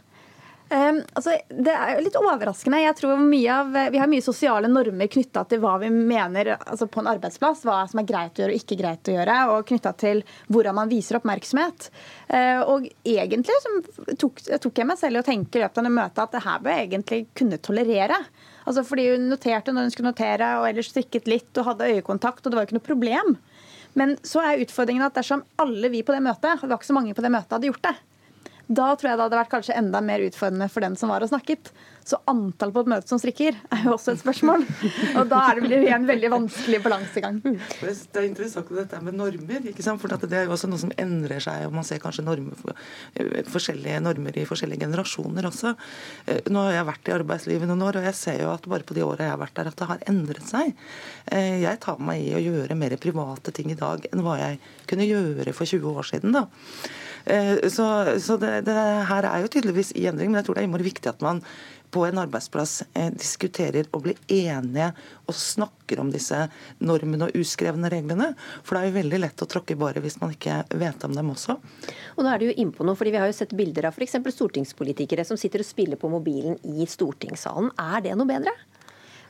[SPEAKER 30] Um, altså, det er jo litt overraskende. Jeg tror mye av, Vi har mye sosiale normer knytta til hva vi mener altså på en arbeidsplass. Hva som er greit å gjøre og ikke greit å gjøre. Og knytta til hvordan man viser oppmerksomhet. Uh, og egentlig tok, tok, jeg meg selv i å tenke i løpet av det møtet at det her bør jeg egentlig kunne tolerere. Altså fordi Hun noterte når hun skulle notere, og ellers strikket litt og hadde øyekontakt. og Det var jo ikke noe problem. Men så er utfordringen at dersom alle vi på det møtet, det var ikke så mange på det møtet, hadde gjort det, da tror jeg det hadde vært kanskje enda mer utfordrende for den som var og snakket. Så antall på et møte som strikker er jo også et spørsmål. Og da er det blir en veldig vanskelig balansegang.
[SPEAKER 29] Det er interessant dette med normer. ikke sant? For det er jo også noe som endrer seg, og man ser kanskje normer, eh, forskjellige normer i forskjellige generasjoner også. Eh, nå har jeg vært i arbeidslivet noen år, og jeg ser jo at bare på de åra jeg har vært der, at det har endret seg. Eh, jeg tar meg i å gjøre mer private ting i dag enn hva jeg kunne gjøre for 20 år siden. da. Eh, så, så det, det, her er jo tydeligvis i endring, men jeg tror det er viktig at man på en arbeidsplass eh, diskuterer og blir enige og snakker om disse normene og uskrevne reglene. For det er jo veldig lett å tråkke i bare hvis man ikke vet om dem også.
[SPEAKER 1] Og nå er det jo innpå noe, fordi Vi har jo sett bilder av f.eks. stortingspolitikere som sitter og spiller på mobilen i stortingssalen. Er det noe bedre?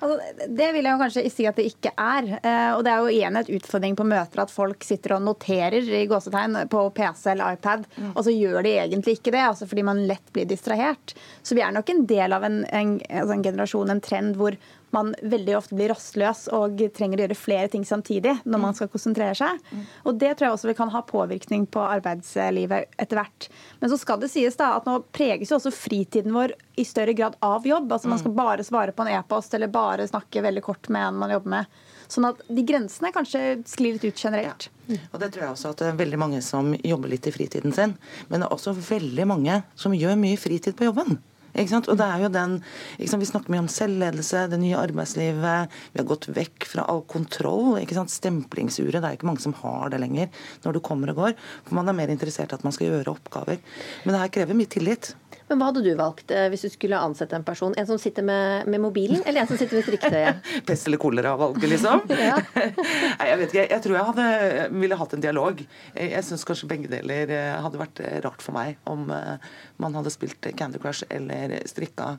[SPEAKER 30] Altså, det vil jeg jo kanskje si at det ikke er. Eh, og det er jo igjen et utfordring på møter at folk sitter og noterer i gåsetegn på PC eller iPad, mm. og så gjør de egentlig ikke det, altså fordi man lett blir distrahert. Så vi er nok en del av en, en, altså en generasjon, en trend, hvor man veldig ofte blir rastløs og trenger å gjøre flere ting samtidig når man skal konsentrere seg. Og Det tror jeg også vi kan ha påvirkning på arbeidslivet etter hvert. Men så skal det sies da at nå preges jo også fritiden vår i større grad av jobb. Altså Man skal bare svare på en e-post eller bare snakke veldig kort med en man jobber med. Sånn at de grensene kanskje sklir litt ut generelt.
[SPEAKER 29] Ja. Og det tror jeg også at det er veldig mange som jobber litt i fritiden sin. Men det er også veldig mange som gjør mye fritid på jobben. Og det er jo den, Vi snakker mye om selvledelse, det nye arbeidslivet. Vi har gått vekk fra all kontroll. Stempling-uret, Det er ikke mange som har det lenger når du kommer og går. For Man er mer interessert i at man skal gjøre oppgaver. Men det her krever mye tillit.
[SPEAKER 1] Men hva hadde du valgt eh, hvis du skulle ansette en person? En som sitter med, med mobilen, eller en som sitter med strikketøyet?
[SPEAKER 29] Pest eller kolera-valget, liksom? Nei, jeg vet ikke. Jeg tror jeg hadde, ville hatt en dialog. Jeg syns kanskje begge deler eh, hadde vært eh, rart for meg om man hadde spilt Candy Crush eller strikka,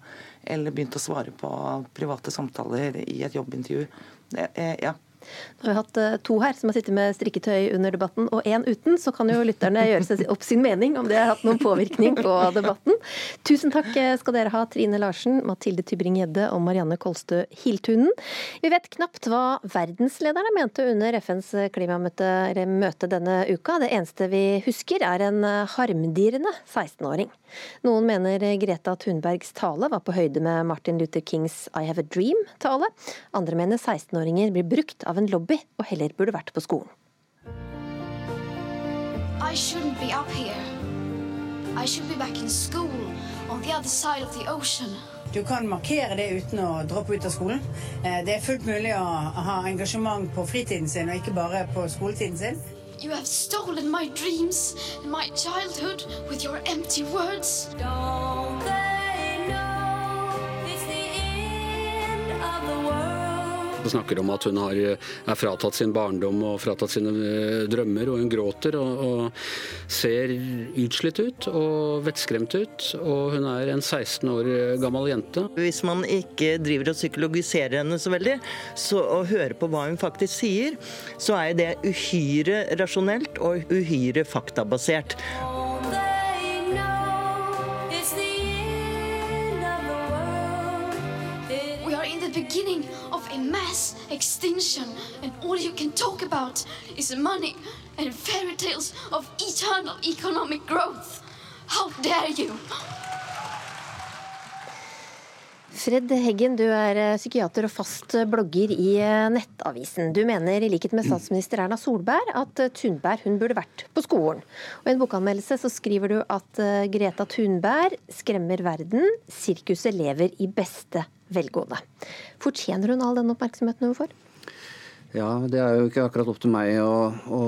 [SPEAKER 29] eller begynt å svare på private samtaler i et jobbintervju. Ja.
[SPEAKER 1] Nå har vi hatt eh, to her som har sittet med strikketøy under debatten, og én uten. Så kan jo lytterne gjøre seg opp sin mening om det har hatt noen påvirkning på debatten. Tusen takk eh, skal dere ha, Trine Larsen, Mathilde Tybring-Gjedde og Marianne Kolstø Hiltunen. Vi vet knapt hva verdenslederne mente under FNs klimamøte denne uka. Det eneste vi husker er en harmdirrende 16-åring. Noen mener Greta Thunbergs tale var på høyde med Martin Luther Kings I Have a Dream-tale. Andre mener 16-åringer blir brukt av av en lobby og heller burde vært på skolen. I shouldn't be up here. I should be back in school on the other side of the ocean. Du kan markere det uten å droppe ut av skolen. Eh, det er fullt mulig å ha engasjement på fritiden sin og ikke bare på skoletiden sin. You have stolen my dreams and my childhood with your empty words. Don't
[SPEAKER 31] Hun snakker om at hun har, er fratatt sin barndom og fratatt sine eh, drømmer, og hun gråter og, og ser utslitt ut og vettskremt ut. Og hun er en 16 år gammel jente.
[SPEAKER 27] Hvis man ikke driver og psykologiserer henne så veldig, så, og hører på hva hun faktisk sier, så er det uhyre rasjonelt og uhyre faktabasert. Mass extinction, and all you can talk about is money and fairy tales of eternal economic growth. How dare you! Fred Heggen, du er eh, psykiater og fast blogger i eh, Nettavisen. Du mener i likhet med statsminister Erna Solberg at eh, Thunberg hun burde vært på skolen. Og I en bokanmeldelse så skriver du at Greta Thunberg skremmer verden, sirkuset lever i beste velgående. Fortjener hun all den oppmerksomheten hun får?
[SPEAKER 32] Ja, Det er jo ikke akkurat opp til meg å, å,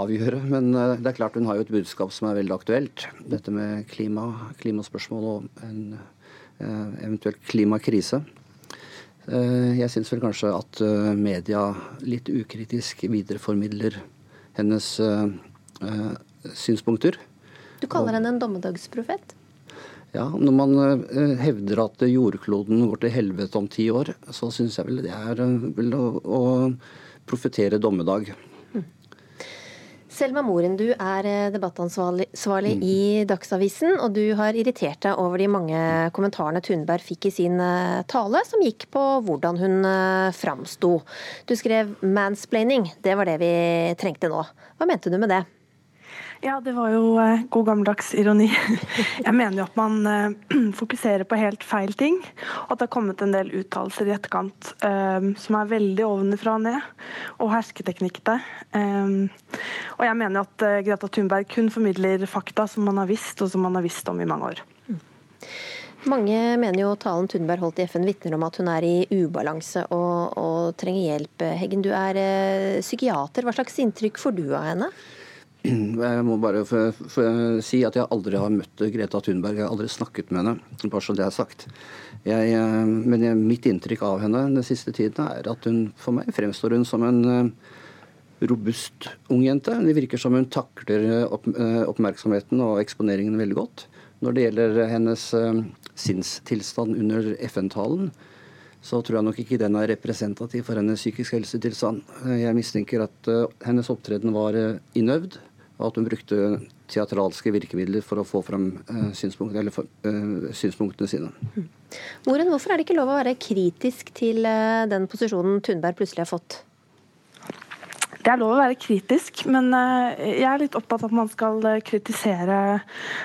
[SPEAKER 32] avgjøre. Men eh, det er klart hun har jo et budskap som er veldig aktuelt. Dette med klima, klimaspørsmål og en eh, eventuelt klimakrise. Eh, jeg syns vel kanskje at eh, media litt ukritisk videreformidler hennes eh, eh, synspunkter.
[SPEAKER 1] Du kaller henne en dommedagsprofet?
[SPEAKER 32] Ja, Når man hevder at jordkloden går til helvete om ti år, så syns jeg vel det er vel å, å profetere dommedag.
[SPEAKER 1] Selma Moren, du er eh, debattansvarlig mm. i Dagsavisen, og du har irritert deg over de mange kommentarene Thunberg fikk i sin tale, som gikk på hvordan hun framsto. Du skrev 'mansplaining', det var det vi trengte nå. Hva mente du med det?
[SPEAKER 33] Ja, det var jo eh, god gammeldags ironi. Jeg mener jo at man eh, fokuserer på helt feil ting. Og at det har kommet en del uttalelser i etterkant eh, som er veldig ovenfra og ned. Og hersketeknikkete. og jeg mener jo at Greta Thunberg kun formidler fakta som man har visst, og som man har visst om i mange år.
[SPEAKER 1] Mange mener jo talen Thunberg holdt i FN vitner om at hun er i ubalanse og, og trenger hjelp. Heggen, du er psykiater. Hva slags inntrykk får du av henne?
[SPEAKER 32] Jeg må bare si at jeg aldri har møtt Greta Thunberg. Jeg har aldri snakket med henne, bare så det er sagt. Jeg, eh, men jeg, mitt inntrykk av henne den siste tiden er at hun for meg fremstår hun som en eh, robust ung jente. Det virker som hun takler eh, opp, oppmerksomheten og eksponeringen veldig godt. Når det gjelder hennes sinnstilstand under FN-talen, så tror jeg nok ikke den er representativ for hennes psykisk helsetilstand. Jeg mistenker at hennes opptreden var innøvd og at hun brukte teatralske virkemidler for å få fram uh, synspunkt, for, uh, synspunktene sine.
[SPEAKER 1] Moren, hvorfor er det ikke lov å være kritisk til uh, den posisjonen Thunberg plutselig har fått?
[SPEAKER 33] Det er lov å være kritisk, men eh, jeg er litt opptatt av at man skal eh, kritisere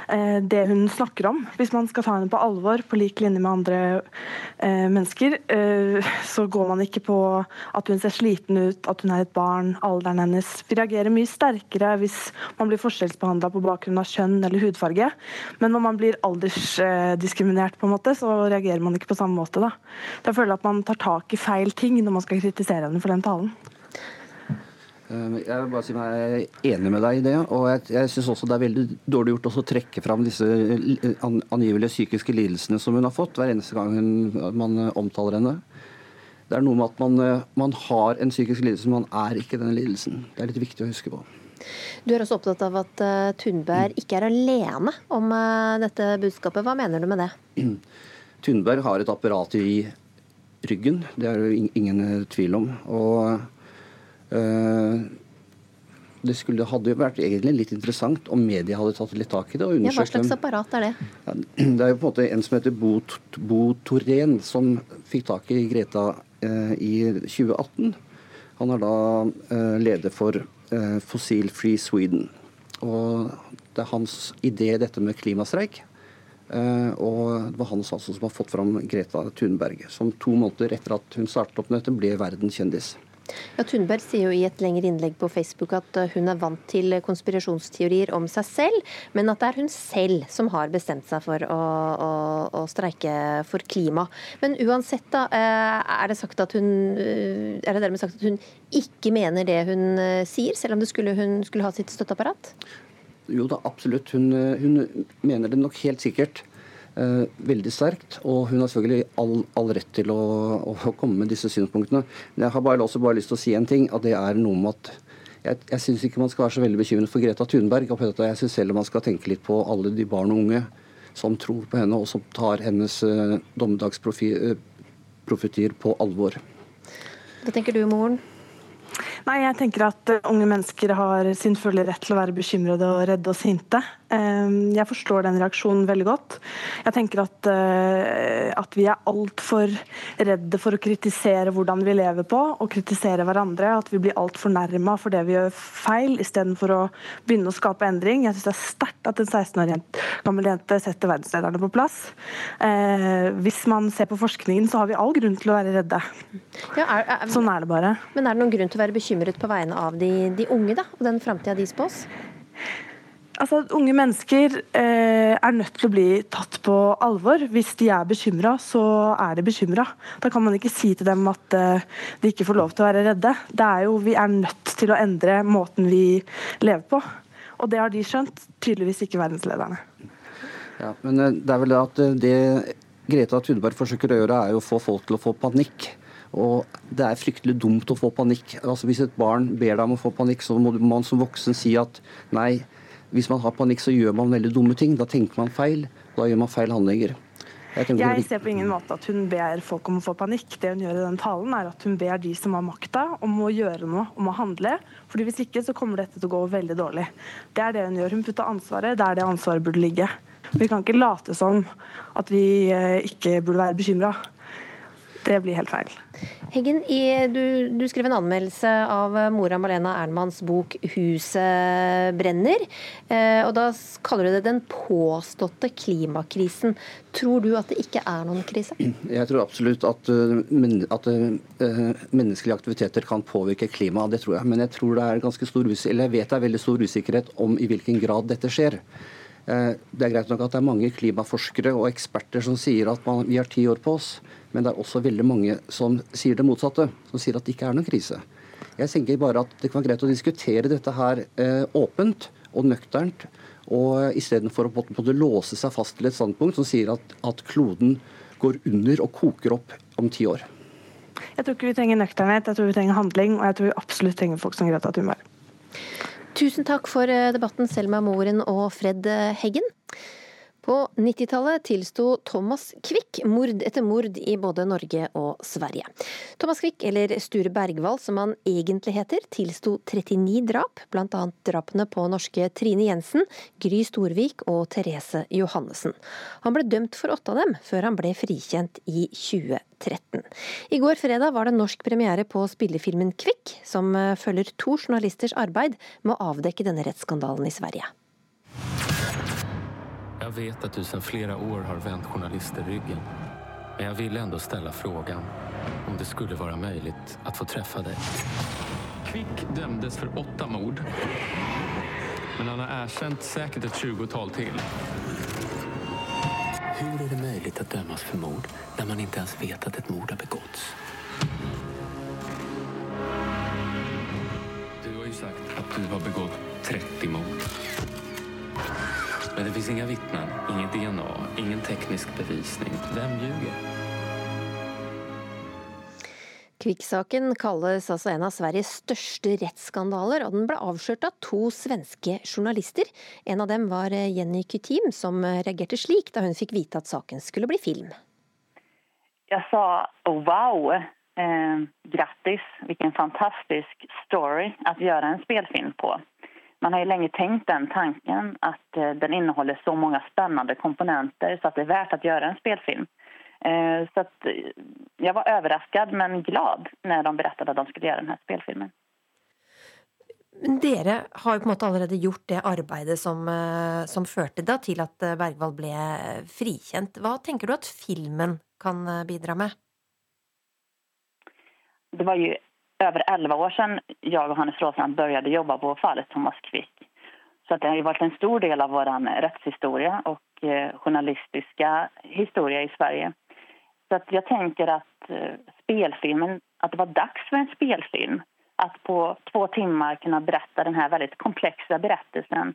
[SPEAKER 33] eh, det hun snakker om. Hvis man skal ta henne på alvor, på lik linje med andre mennesker, så går man ikke på at hun ser sliten ut, at hun er et barn, alderen hennes. Vi reagerer mye sterkere hvis man blir forskjellsbehandla på bakgrunn av kjønn eller hudfarge. Men når man blir aldersdiskriminert, på en måte, så reagerer man ikke på samme måte. Da. Jeg føler at man tar tak i feil ting når man skal kritisere henne for den talen.
[SPEAKER 32] Eh, jeg vil bare si meg enig med deg i det. Og jeg, jeg syns også det er veldig dårlig gjort å trekke fram disse angivelige psykiske lidelsene som hun har fått, hver eneste gang hun, man omtaler henne. Det er noe med at man, man har en psykisk lidelse, men man er ikke den lidelsen. Det er litt viktig å huske på.
[SPEAKER 1] Du er også opptatt av at uh, Thunberg ikke er alene om uh, dette budskapet. Hva mener du med det?
[SPEAKER 32] Thunberg har et apparat i ryggen, det er det ingen tvil om. Og Eh, det skulle, hadde jo vært egentlig litt interessant om media hadde tatt litt tak i det.
[SPEAKER 1] ja, Hva slags apparat er det?
[SPEAKER 32] det er jo på en måte en som heter Bo, Bo Torén, som fikk tak i Greta eh, i 2018. Han er da eh, leder for eh, Fossil Free Sweden. Og det er hans idé, dette med klimastreik. Eh, og det var han altså som har fått fram Greta Thunberg, som to måneder etter at hun startet opp dette, ble verdenskjendis.
[SPEAKER 1] Ja, Thunberg sier jo i et lengre innlegg på Facebook at eh, hun er vant til konspirasjonsteorier om seg selv, men at det er hun selv som har bestemt seg for å, å, å streike for klima. Men uansett, da, eh, er det, sagt at hun, eh, er det dermed sagt at hun ikke mener det hun sier, selv om skulle, hun skulle ha sitt støtteapparat?
[SPEAKER 32] Jo da, absolutt. Hun, hun mener det nok helt sikkert. Eh, veldig sterkt. Og hun har selvfølgelig all, all rett til å, å, komme med disse synspunktene. Men jeg har bare, også bare lyst til å si en ting, at det er noe med at jeg, jeg syns ikke man skal være så veldig bekymret for Greta Thunberg. og Jeg syns heller man skal tenke litt på alle de barn og unge som tror på henne, og som tar hennes uh, dommedagsprofetier uh, på alvor.
[SPEAKER 1] Hva tenker du, moren?
[SPEAKER 33] Nei, jeg tenker at uh, unge mennesker har sin fulle rett til å være bekymrede og redde og sinte. Ehm, jeg forstår den reaksjonen veldig godt. Jeg tenker at, uh, at vi er altfor redde for å kritisere hvordan vi lever på, og kritisere hverandre. At vi blir altfor nærma for det vi gjør feil, istedenfor å begynne å skape endring. Jeg syns det er sterkt at en 16 år gammel jente setter verdenslederne på plass. Uh, hvis man ser på forskningen, så har vi all grunn til å være redde. Ja, er, er, sånn er det bare.
[SPEAKER 1] Men er det noen grunn til å være bekymret på vegne av de, de unge, da, og den framtida de spås?
[SPEAKER 33] Altså, Unge mennesker eh, er nødt til å bli tatt på alvor. Hvis de er bekymra, så er de bekymra. Da kan man ikke si til dem at eh, de ikke får lov til å være redde. Det er jo, Vi er nødt til å endre måten vi lever på. Og det har de skjønt, tydeligvis ikke verdenslederne.
[SPEAKER 32] Ja, men eh, det er vel det at eh, det Greta Thunberg forsøker å gjøre, er å få folk til å få panikk. Og Det er fryktelig dumt å få panikk. Altså Hvis et barn ber deg om å få panikk, så må man som voksen si at nei, hvis man har panikk, så gjør man veldig dumme ting. Da tenker man feil, da gjør man feil handlinger.
[SPEAKER 33] Jeg, jeg, ser på ingen måte at hun ber folk om å få panikk. Det hun gjør i den talen, er at hun ber de som har makta, om å gjøre noe, om å handle. Fordi Hvis ikke så kommer dette til å gå veldig dårlig. Det er det hun gjør. Hun putter ansvaret der det ansvaret burde ligge. Vi kan ikke late som at vi eh, ikke burde være bekymra. Det blir helt feil.
[SPEAKER 1] Heggen, du, du, skrev en anmeldelse av mora Malena Ernmanns bok 'Huset brenner'. Eh, og Da kaller du det den påståtte klimakrisen. Tror du at det ikke er noen krise?
[SPEAKER 32] Jeg tror absolutt at, eh, at uh, menneskelige aktiviteter kan påvirke klimaet. Det tror jeg. Men jeg tror det er ganske stor eller jeg vet det er veldig stor usikkerhet om i hvilken grad dette skjer. Det er greit nok at det er mange klimaforskere og eksperter som sier at man, vi har ti år på oss. Men det er også veldig mange som sier det motsatte, som sier at det ikke er noen krise. Jeg tenker bare at det kan være greit å diskutere dette her eh, åpent og nøkternt, og istedenfor å både låse seg fast til et standpunkt som sier at, at kloden går under og koker opp om ti år.
[SPEAKER 33] Jeg tror ikke vi trenger nøkternhet, jeg tror vi trenger handling, og jeg tror vi absolutt trenger folk som Greta Thunberg.
[SPEAKER 1] Tusen takk for eh, debatten, Selma Moren og Fred Heggen. På 90-tallet tilsto Thomas Quick mord etter mord i både Norge og Sverige. Thomas Quick, eller Sture Bergwall som han egentlig heter, tilsto 39 drap, bl.a. drapene på norske Trine Jensen, Gry Storvik og Therese Johannessen. Han ble dømt for åtte av dem, før han ble frikjent i 2013. I går fredag var det norsk premiere på spillefilmen Kvikk, som følger to journalisters arbeid med å avdekke denne rettsskandalen i Sverige.
[SPEAKER 16] Jag vet att du sedan flera år har vänt journalister ryggen. Men jag ville ändå ställa frågan om det skulle vara möjligt att få träffa dig. Kvick dömdes för åtta mord. Men han har erkänt säkert ett tjugotal till. Hur är det möjligt att dömas för mord när man inte ens vet att ett mord har begåtts? Du har ju sagt att du har begått 30 mord. Men det finns inga vittnen, inget DNA, ingen teknisk bevisning. Vem ljuger?
[SPEAKER 1] Kvikk-saken kalles altså en av Sveriges største rettsskandaler, og den ble avslørt av to svenske journalister. En av dem var Jenny Kutim, som reagerte slik da hun fikk vite at saken skulle bli film.
[SPEAKER 34] Jeg sa oh, wow, eh, grattis, hvilken fantastisk story å gjøre en spillfilm på man har ju länge tänkt den tanken att eh, den innehåller så många spännande komponenter så att det är värt att göra en spelfilm. Eh, så att eh, jag var överraskad men glad när de berättade att de skulle göra den här spelfilmen.
[SPEAKER 1] Men dere har jo på en måte allerede gjort det arbeidet som, som førte da til at Bergvall ble frikjent. Hva tenker du at filmen kan bidra med?
[SPEAKER 34] Det var jo över 11 år sedan jag och Hannes Råsland började jobba på fallet Thomas Quick. Så det har varit en stor del av vår rättshistoria och eh, journalistiska i Sverige. Så att jag tänker att eh, spelfilmen, att det var dags för en spelfilm. Att på två timmar kunna berätta den här väldigt komplexa berättelsen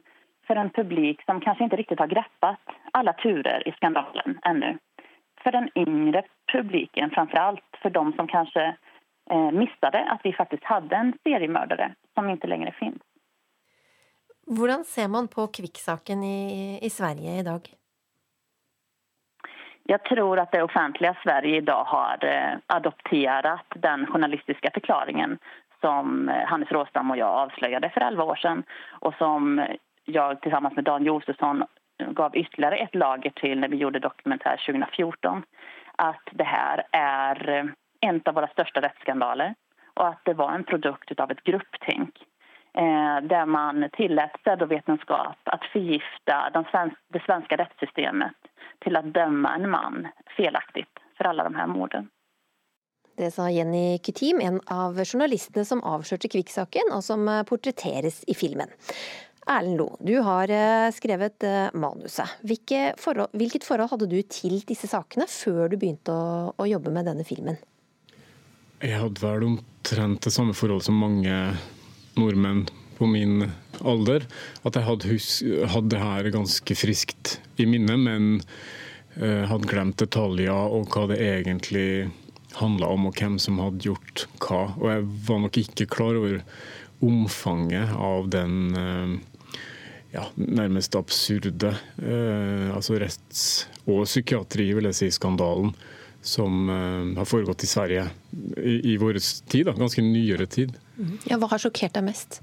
[SPEAKER 34] en publik som kanske inte riktigt har greppat alla turer i skandalen ännu. För den yngre publiken framför allt, för de som kanske eh, missade at vi faktisk hadde en seriemördare som ikke lenger finnes.
[SPEAKER 1] Hvordan ser man på Kvikk-saken i, i, Sverige i dag?
[SPEAKER 34] Jeg tror at det offentlige Sverige i dag har eh, adoptert den journalistiske forklaringen som eh, Hannes Råstam og jeg avslørte for 11 år siden, og som jeg sammen med Dan Josefsson gav ytterligere et lager til når vi gjorde dokumentær 2014. At det her er en av våre største rettsskandaler. Og at det var en produkt av et grupptenk. Eh, der man tillot pseudovitenskap å forgifte det svenske rettssystemet til å dømme en mann felaktig for alle de her mordene.
[SPEAKER 1] Det sa Jenny Kutim, en av journalistene som avslørte Kvikk-saken, og som portretteres i filmen. Erlend Lo, du har eh, skrevet eh, manuset. Hvilke forhold, hvilket forhold hadde du til disse sakene før du begynte å, å jobbe med denne filmen?
[SPEAKER 35] Jeg hadde vel omtrent det samme forhold som mange nordmenn på min alder. At jeg hadde, hus hadde det her ganske friskt i minnet, men uh, hadde glemt detaljer og hva det egentlig handla om, og hvem som hadde gjort hva. Og jeg var nok ikke klar over omfanget av den uh, ja, nærmest absurde uh, altså retts- og psykiatri, vil jeg si, skandalen som eh, har foregått i Sverige i, i vår tid, da, ganske nyere tid.
[SPEAKER 1] Ja, Hva har sjokkert deg mest?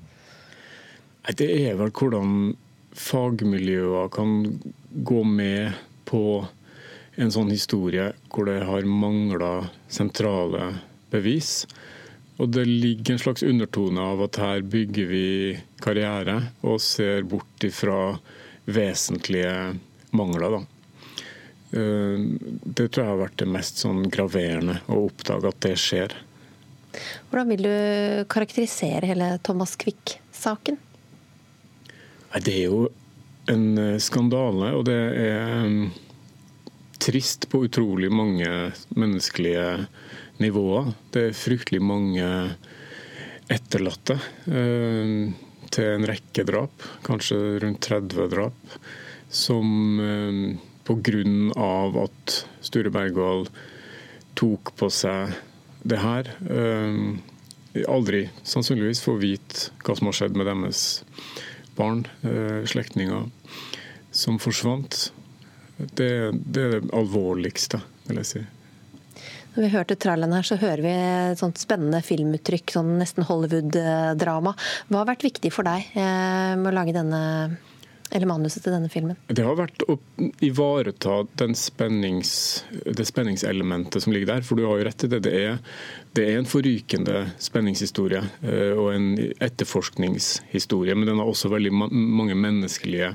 [SPEAKER 35] Det er vel hvordan fagmiljøer kan gå med på en sånn historie hvor det har mangla sentrale bevis. Og det ligger en slags undertone av at her bygger vi karriere og ser bort ifra vesentlige mangler. Da. Eh, Det tror jeg har vært det mest sånn graverende å oppdage at det skjer.
[SPEAKER 1] Hvordan vil du karakterisere hele Thomas Quick-saken?
[SPEAKER 35] Det er jo en eh, skandale, og det er trist på utrolig mange menneskelige nivåer. Det er fryktelig mange etterlatte eh, til en rekke drap, kanskje rundt 30 drap, som eh, pga. at Sture Bergwall tok på seg det her, eh, aldri sannsynligvis får vite hva som har skjedd med deres barn, eh, slektninger, som forsvant. Det, det er det alvorligste, vil jeg si.
[SPEAKER 1] Når vi hørte traileren her, så hører vi et sånt spennende filmuttrykk, sånn nesten Hollywood-drama. Hva har vært viktig for deg eh, med å lage denne, eller manuset til denne filmen?
[SPEAKER 35] Det har vært å ivareta spennings, det spenningselementet som ligger der. For du har jo rett i det. Det er, det er en forrykende spenningshistorie eh, og en etterforskningshistorie. Men den har også veldig ma mange menneskelige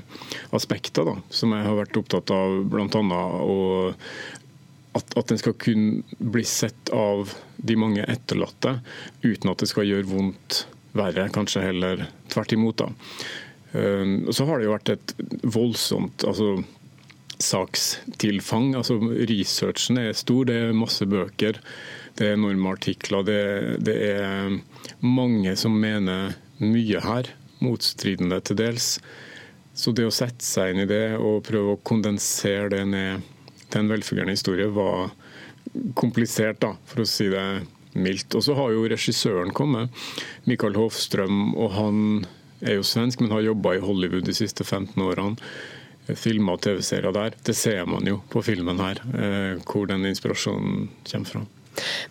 [SPEAKER 35] aspekter, da, som jeg har vært opptatt av. Blant annet at, at, den skal kunne bli sett av de mange etterlatte, uten at det skal gjøre vondt verre. Kanskje heller tvert imot. da. Uh, så har det jo vært et voldsomt altså, sakstilfang. altså Researchen er stor, det er masse bøker, det er enorme artikler. Det, det er mange som mener mye her, motstridende til dels. Så det å sette seg inn i det og prøve å kondensere det ned til en velfungerende historie var komplisert, da, for å si det mildt. Og så har jo regissøren kommet, Michael Hofstrøm, og han er jo svensk, men har jobba i Hollywood de siste 15 årene. Filmer og TV-serier der. Det ser man jo på filmen her, eh, hvor den inspirasjonen kommer fra.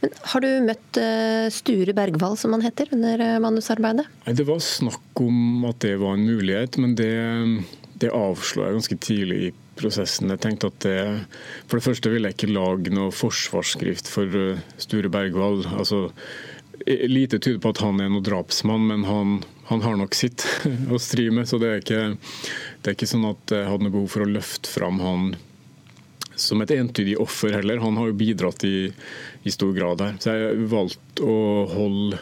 [SPEAKER 1] Men Har du møtt eh, Sture Bergvall, som han heter, under eh, manusarbeidet?
[SPEAKER 35] Det var snakk om at det var en mulighet, men det, det avslo jeg ganske tidlig i prosessen. Jeg tenkte at det, For det første ville jeg ikke lage noe forsvarsskrift for Sture Bergvall. Altså, lite tyder på at han er noen drapsmann, men han, han har nok sitt å stri med. Så det er, ikke, det er ikke sånn at jeg hadde noe behov for å løfte fram han som et entydig offer heller. Han har jo bidratt i, i stor grad her. Så jeg valgte å holde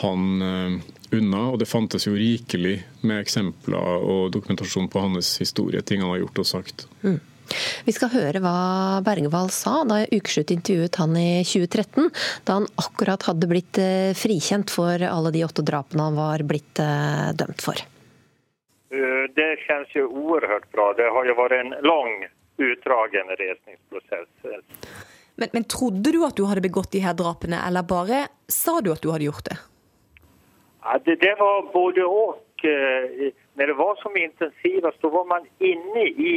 [SPEAKER 35] han unna, og det fantes jo rikelig med eksempler og dokumentasjon på hans historie, ting han har gjort og sagt.
[SPEAKER 1] Mm. Vi skal høre hva Bergwall sa da Ukeslutt intervjuet han i 2013, da han akkurat hadde blitt frikjent for alle de åtte drapene han var blitt dømt for.
[SPEAKER 36] Det kjennes jo uerhørt bra. Det har jo vært en lang, utdragende resningsprosess.
[SPEAKER 37] Men, men trodde du at du hadde begått de her drapene, eller bare sa du at du hadde gjort det?
[SPEAKER 36] Ja, det, det, var både og. Når det var som intensivest, da var man inne i,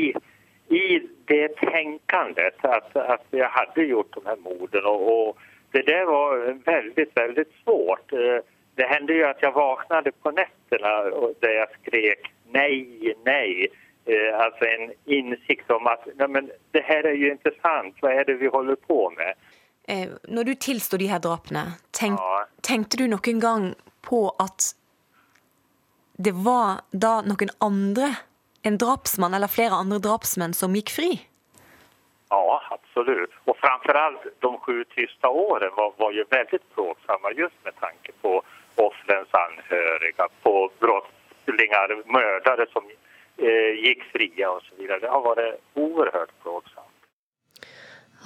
[SPEAKER 36] i det tenkandet at, at, jeg hadde gjort de her mordene. Og, og det der var veldig, veldig svårt. Det hendte jo at jeg våknet på nettene der jeg skrek nei, nei. Altså en innsikt om at men, det her er jo interessant, hva er det vi holder på med?
[SPEAKER 37] Når du tilstod de her drapene, tenk, ja. tenkte du noen gang på at det var da noen andre, en drapsmann eller flere andre drapsmenn, som gikk fri?
[SPEAKER 36] Ja, absolutt. Og framfor alt de sju tysta årene var, var jo veldig plågsomme, just med tanke på offerens anhøriger, på brottslingar, mördare som eh, gikk fria osv. Det har vært oerhört plågsamt.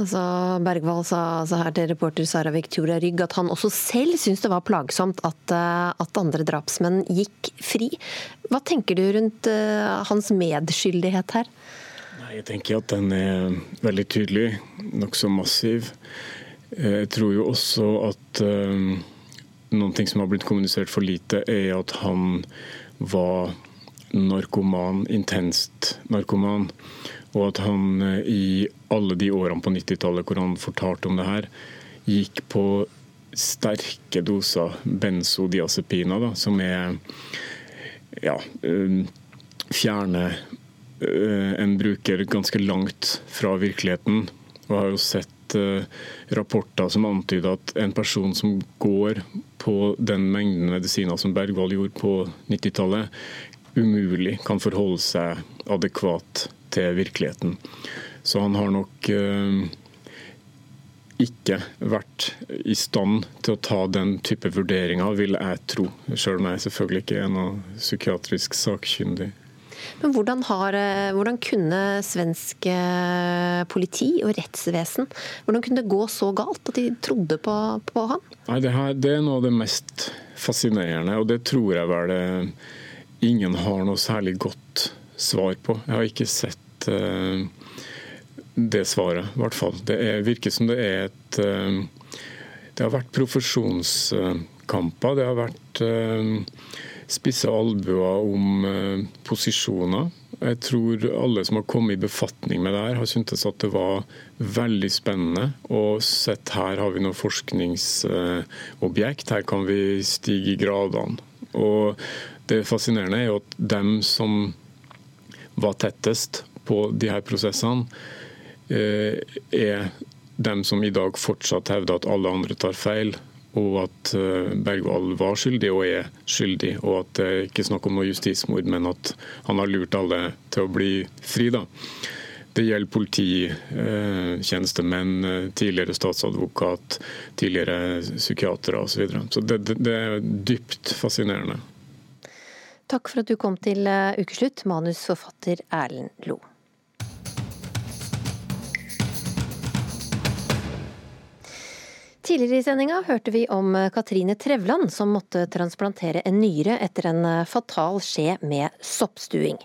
[SPEAKER 1] Altså, Bergwall sa altså her til reporter Sara Victoria Rygg at han også selv syntes det var plagsomt at, eh, at, andre drapsmenn gikk fri. Hva tenker du rundt uh, hans medskyldighet her?
[SPEAKER 35] Nei, jeg tenker at den er veldig tydelig, nokså massiv. Jeg tror jo også at uh, noen ting som har blitt kommunisert for lite, er at han var narkoman, intenst narkoman. Og at han eh, i alle de årene på 90-tallet hvor han fortalte om det her, gikk på sterke doser benzodiazepiner, da, som er ja, eh, fjerne eh, en bruker ganske langt fra virkeligheten. Og har jo sett rapporter som antyder at en person som går på den mengden medisiner som Bergwall gjorde på 90-tallet, umulig kan forholde seg adekvat til virkeligheten. Så han har nok eh, ikke vært i stand til å ta den type vurderinger, vil jeg tro. Selv om jeg selvfølgelig ikke er noe psykiatrisk sakkyndig.
[SPEAKER 1] Men hvordan, har, eh, hvordan, kunne svensk eh, politi og rettsvesen hvordan kunne det gå så galt at de trodde på, på han?
[SPEAKER 35] Nei, det, her, det, er noe av det mest fascinerende, og det tror jeg vel ingen har noe særlig godt svar på. Jeg har ikke sett uh, det svaret, i hvert fall. Det er, virker som det er et uh, Det har vært profesjonskamper. Det har vært uh, spisse albuer om posisjoner. Jeg tror alle som har kommet i befatning med det her, har syntes at det var veldig spennende. Og sett her har vi noe forskningsobjekt, her kan vi stige i gradene. Og det fascinerende er jo at dem som var tettest på de her prosessene, eh, er dem som i dag fortsatt hevder at alle andre tar feil, og at eh, Bergwall var skyldig og er skyldig, og at det er ikke snakk om noe justismord, men at han har lurt alle til å bli fri. da. Det gjelder polititjenestemenn, eh, tidligere statsadvokat, tidligere psykiatere osv. Så, videre. så det, det er dypt fascinerende.
[SPEAKER 1] Takk for at du kom til eh, ukeslutt, manusforfatter Erlend Lo. Tidligere i sendinga hørte vi om eh, Katrine Trevland som måtte transplantere en nyre etter en eh, fatal skje med soppstuing.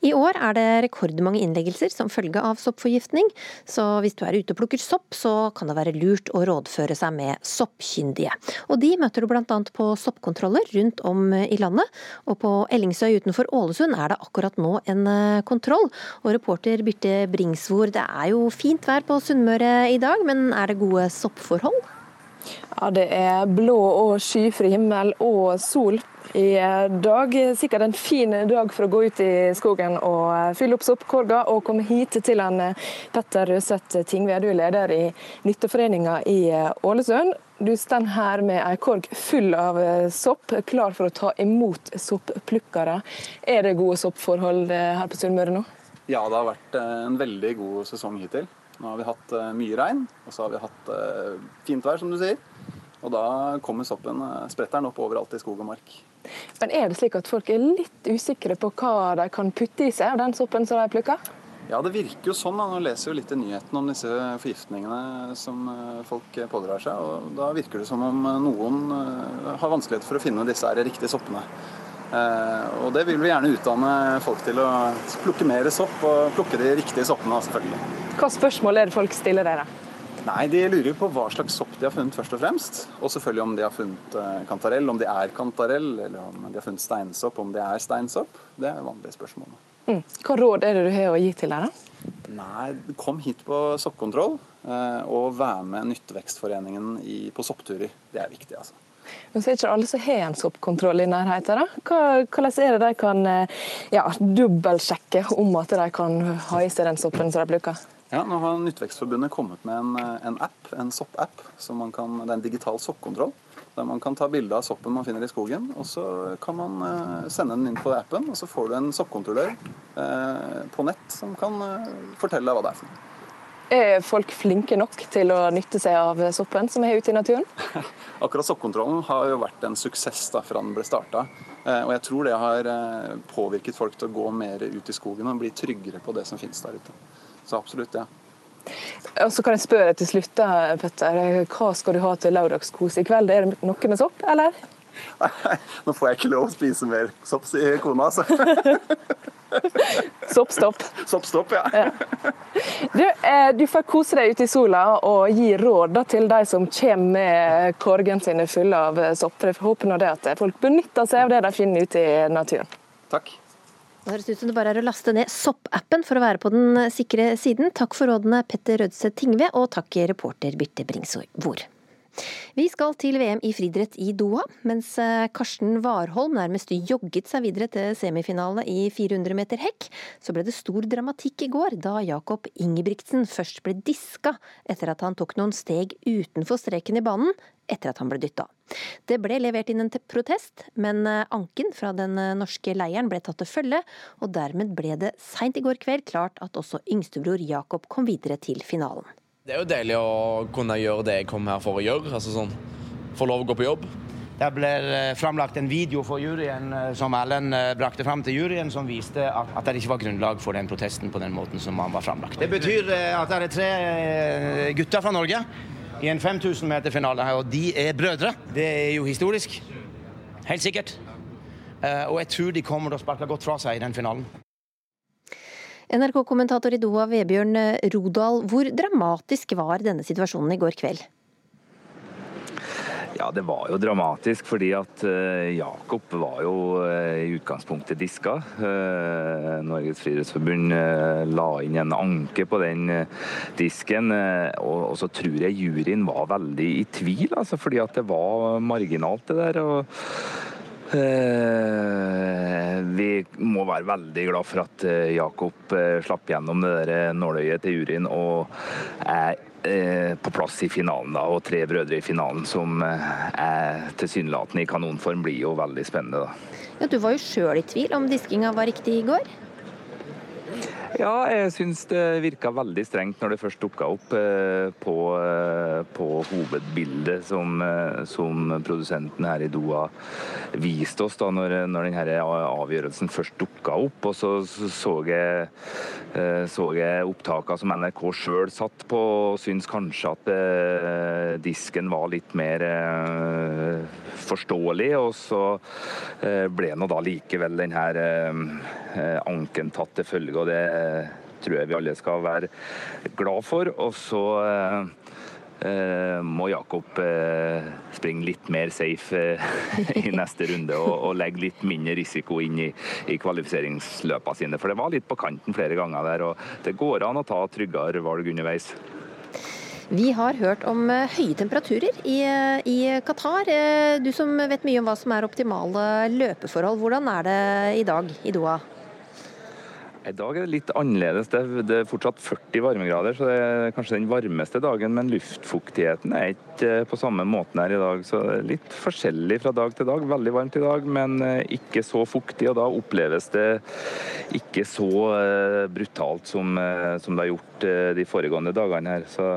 [SPEAKER 1] I år er det rekordmange innleggelser som følge av soppforgiftning, så hvis du er ute og plukker sopp, så kan det være lurt å rådføre seg med soppkyndige. Og de møter du bl.a. på soppkontroller rundt om eh, i landet, og på Ellingsøy utenfor Ålesund er det akkurat nå en kontroll. Og reporter Birte Bringsvor, det er jo fint vær på Sunnmøre i dag, men er det gode soppforhold?
[SPEAKER 38] Ja, Det er blå og skyfri himmel og sol i dag. Sikkert en fin dag for å gå ut i skogen og fylle opp soppkorga og komme hit til en Petter Røseth Tingve. Du er leder i Nytteforeninga i Ålesund. Du står her med ei korg full av sopp, klar for å ta imot sopplukkere. Er det gode soppforhold her på Sunnmøre nå?
[SPEAKER 39] Ja, det har vært en veldig god sesong hittil. Nå har vi hatt uh, mye regn, og så har vi hatt uh, fint vær, som du sier. Og da kommer soppen, uh, spretter den opp overalt i skog og mark.
[SPEAKER 38] Men er det slik at folk er litt usikre på hva de kan putte i seg av den soppen som de plukker?
[SPEAKER 39] Ja, det virker jo sånn. Da. Nå leser jo litt i nyhetene om disse forgiftningene som folk pådrar seg. og Da virker det som om noen har vanskeligheter for å finne disse riktige soppene. Og Det vil vi gjerne utdanne folk til å plukke mer sopp, og plukke de riktige soppene, selvfølgelig.
[SPEAKER 38] Hva spørsmål er det folk stiller dere?
[SPEAKER 39] Nei, De lurer på hva slags sopp de har funnet, først og fremst. Og selvfølgelig om de har funnet eh, kantarell, om de er kantarell, eller om de har funnet steinsopp, om de er steinsopp. Det er vanlige spørsmål.
[SPEAKER 38] Mm. Hva råd er det du har å gi til dere?
[SPEAKER 39] Nei, Kom hit på soppkontroll, eh, og vær med Nyttevekstforeningen på soppturer. Det er viktig, altså.
[SPEAKER 38] Men så er ikke alle som har en soppkontroll i nærheten. Hvordan er det de kan eh, ja, dobbeltsjekke om at de kan ha i seg den soppen som de bruker?
[SPEAKER 39] Ja, nå har Nyttvekstforbundet kommet med en, en app, en soppapp. Det er en digital soppkontroll. Der man kan ta bilde av soppen man finner i skogen. og Så kan man uh, sende den inn på appen, og så får du en soppkontrollør på nett som kan fortelle deg hva det er for noe.
[SPEAKER 38] Er folk flinke nok til å nytte seg av soppen som er ute i naturen?
[SPEAKER 39] Akkurat soppkontrollen har jo vært en suksess da, fra den ble starta. Og jeg tror det har påvirket folk til å gå mer ut i skogen og bli tryggere på det som finnes der ute. Så absolutt, ja.
[SPEAKER 38] Og så kan jeg spørre til slutt, Petter. Hva skal du ha til lørdagskos i kveld? Er det noe med sopp, eller?
[SPEAKER 39] Nå får jeg ikke lov å spise mer sopp, sier kona, altså.
[SPEAKER 38] Soppstopp.
[SPEAKER 39] Soppstopp, ja. ja.
[SPEAKER 38] Du, eh, du, får kose deg ute i sola og gi råd da, til de som kommer med korgen sine fulle av sopp. Jeg håper nå det at folk benytter seg av det de finner ute i naturen.
[SPEAKER 39] Takk.
[SPEAKER 1] Det høres ut som det bare er å laste ned Sopp-appen for å være på den sikre siden. Takk for rådene Petter Rødseth Tingve, og takk reporter Birte Bringsvor. Vi skal til VM i friidrett i Doha, mens eh, Karsten Warholm nærmest jogget seg videre til semifinale i 400 meter hekk, så ble det stor dramatikk i går da Jakob Ingebrigtsen først ble diska etter at han tok noen steg utenfor streken i banen etter at han ble dytta. Det ble levert inn en protest, men eh, anken fra den eh, norske leiren ble tatt til følge, og dermed ble det seint i går kveld klart at også yngstebror Jakob kom videre til finalen.
[SPEAKER 40] Det er jo deilig å kunne gjøre det jeg kom her for å gjøre. altså sånn, Få lov å gå på jobb.
[SPEAKER 41] Det ble eh, framlagt en video for juryen eh, som Ellen eh, brakte fram til juryen, som viste at det ikke var grunnlag for den protesten på den måten som han var framlagt. Det betyr at det er tre gutter fra Norge i en 5000 meter finale her, og de er brødre. Det er jo historisk. Helt sikkert. Og jeg tror de kommer til å sparke godt fra seg i den finalen.
[SPEAKER 1] NRK-kommentator i Doha, Vebjørn Rodal. Hvor dramatisk var denne situasjonen i går kveld?
[SPEAKER 42] Ja, det var jo dramatisk fordi at uh, Jakob var jo uh, i utgangspunktet diska. Norges friidrettsforbund la inn en anke på den disken. Og, så tror jeg juryen var veldig i tvil, altså, fordi at det var marginalt det der. og Eh, vi må være veldig glad for at eh, Jakob eh, slapp gjennom det der nåløyet til juryen og er på plass i finalen. da, Og tre brødre i finalen som er tilsynelatende i kanonform, blir jo veldig spennende. da.
[SPEAKER 1] Ja, Du var jo sjøl i tvil om diskinga var riktig i går?
[SPEAKER 42] Ja, jeg syns det virka veldig strengt når det først dukka opp eh, på, eh, på, hovedbildet som, eh, som, produsenten her i Doha viste oss da når, når denne avgjørelsen først dukka opp. Og så så jeg, så jeg opptakene som NRK sjøl satt på, og syns kanskje at disken var litt mer forståelig. Og så ble nå da likevel denne anken tatt til følge. og det tror jeg vi alle skal være glad for. Og så eh, må Jakob eh, springe litt mer safe eh, i neste runde og, og, legge litt mindre risiko inn i, i kvalifiseringsløpene sine. For det var litt på kanten flere ganger der, og det går an å ta tryggere valg underveis.
[SPEAKER 1] Vi har hørt om høye temperaturer i, i, Qatar. Du som vet mye om hva som er optimale løpeforhold, hvordan er det i dag i Doha?
[SPEAKER 42] I dag er det litt annerledes. Det er fortsatt 40 varmegrader, så det er kanskje den varmeste dagen. Men luftfuktigheten er ikke på samme måten her i dag. Så litt forskjellig fra dag til dag. Veldig varmt i dag, men eh, ikke så fuktig. Og da oppleves det ikke så eh, brutalt som, eh, som det har gjort de foregående dagene her. Så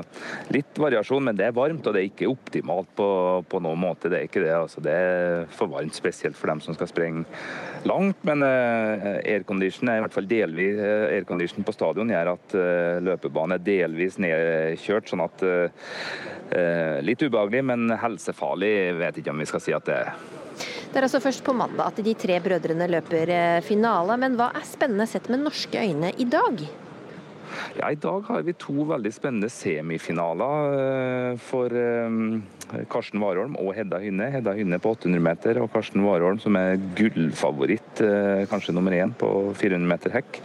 [SPEAKER 42] litt variasjon, men det er varmt. Og det er ikke optimalt på, på noen måte. Det er ikke det. Altså, det er for varmt, spesielt for dem som skal sprenge langt. Men aircondition er i hvert fall delvis aircondition på stadion gjør at løpebanen er delvis nedkjørt. sånn at eh, Litt ubehagelig, men helsefarlig vet ikke om vi skal si at det er.
[SPEAKER 1] Det er altså først på mandag at de tre brødrene løper finale. Men hva er spennende sett med norske øyne i dag?
[SPEAKER 42] Ja, I dag har vi to veldig spennende semifinaler for Karsten Warholm og Hedda Hynne. Hedda Hynne på 800 meter og Karsten Warholm som er gullfavoritt, eh, kanskje nummer én på 400 meter hekk.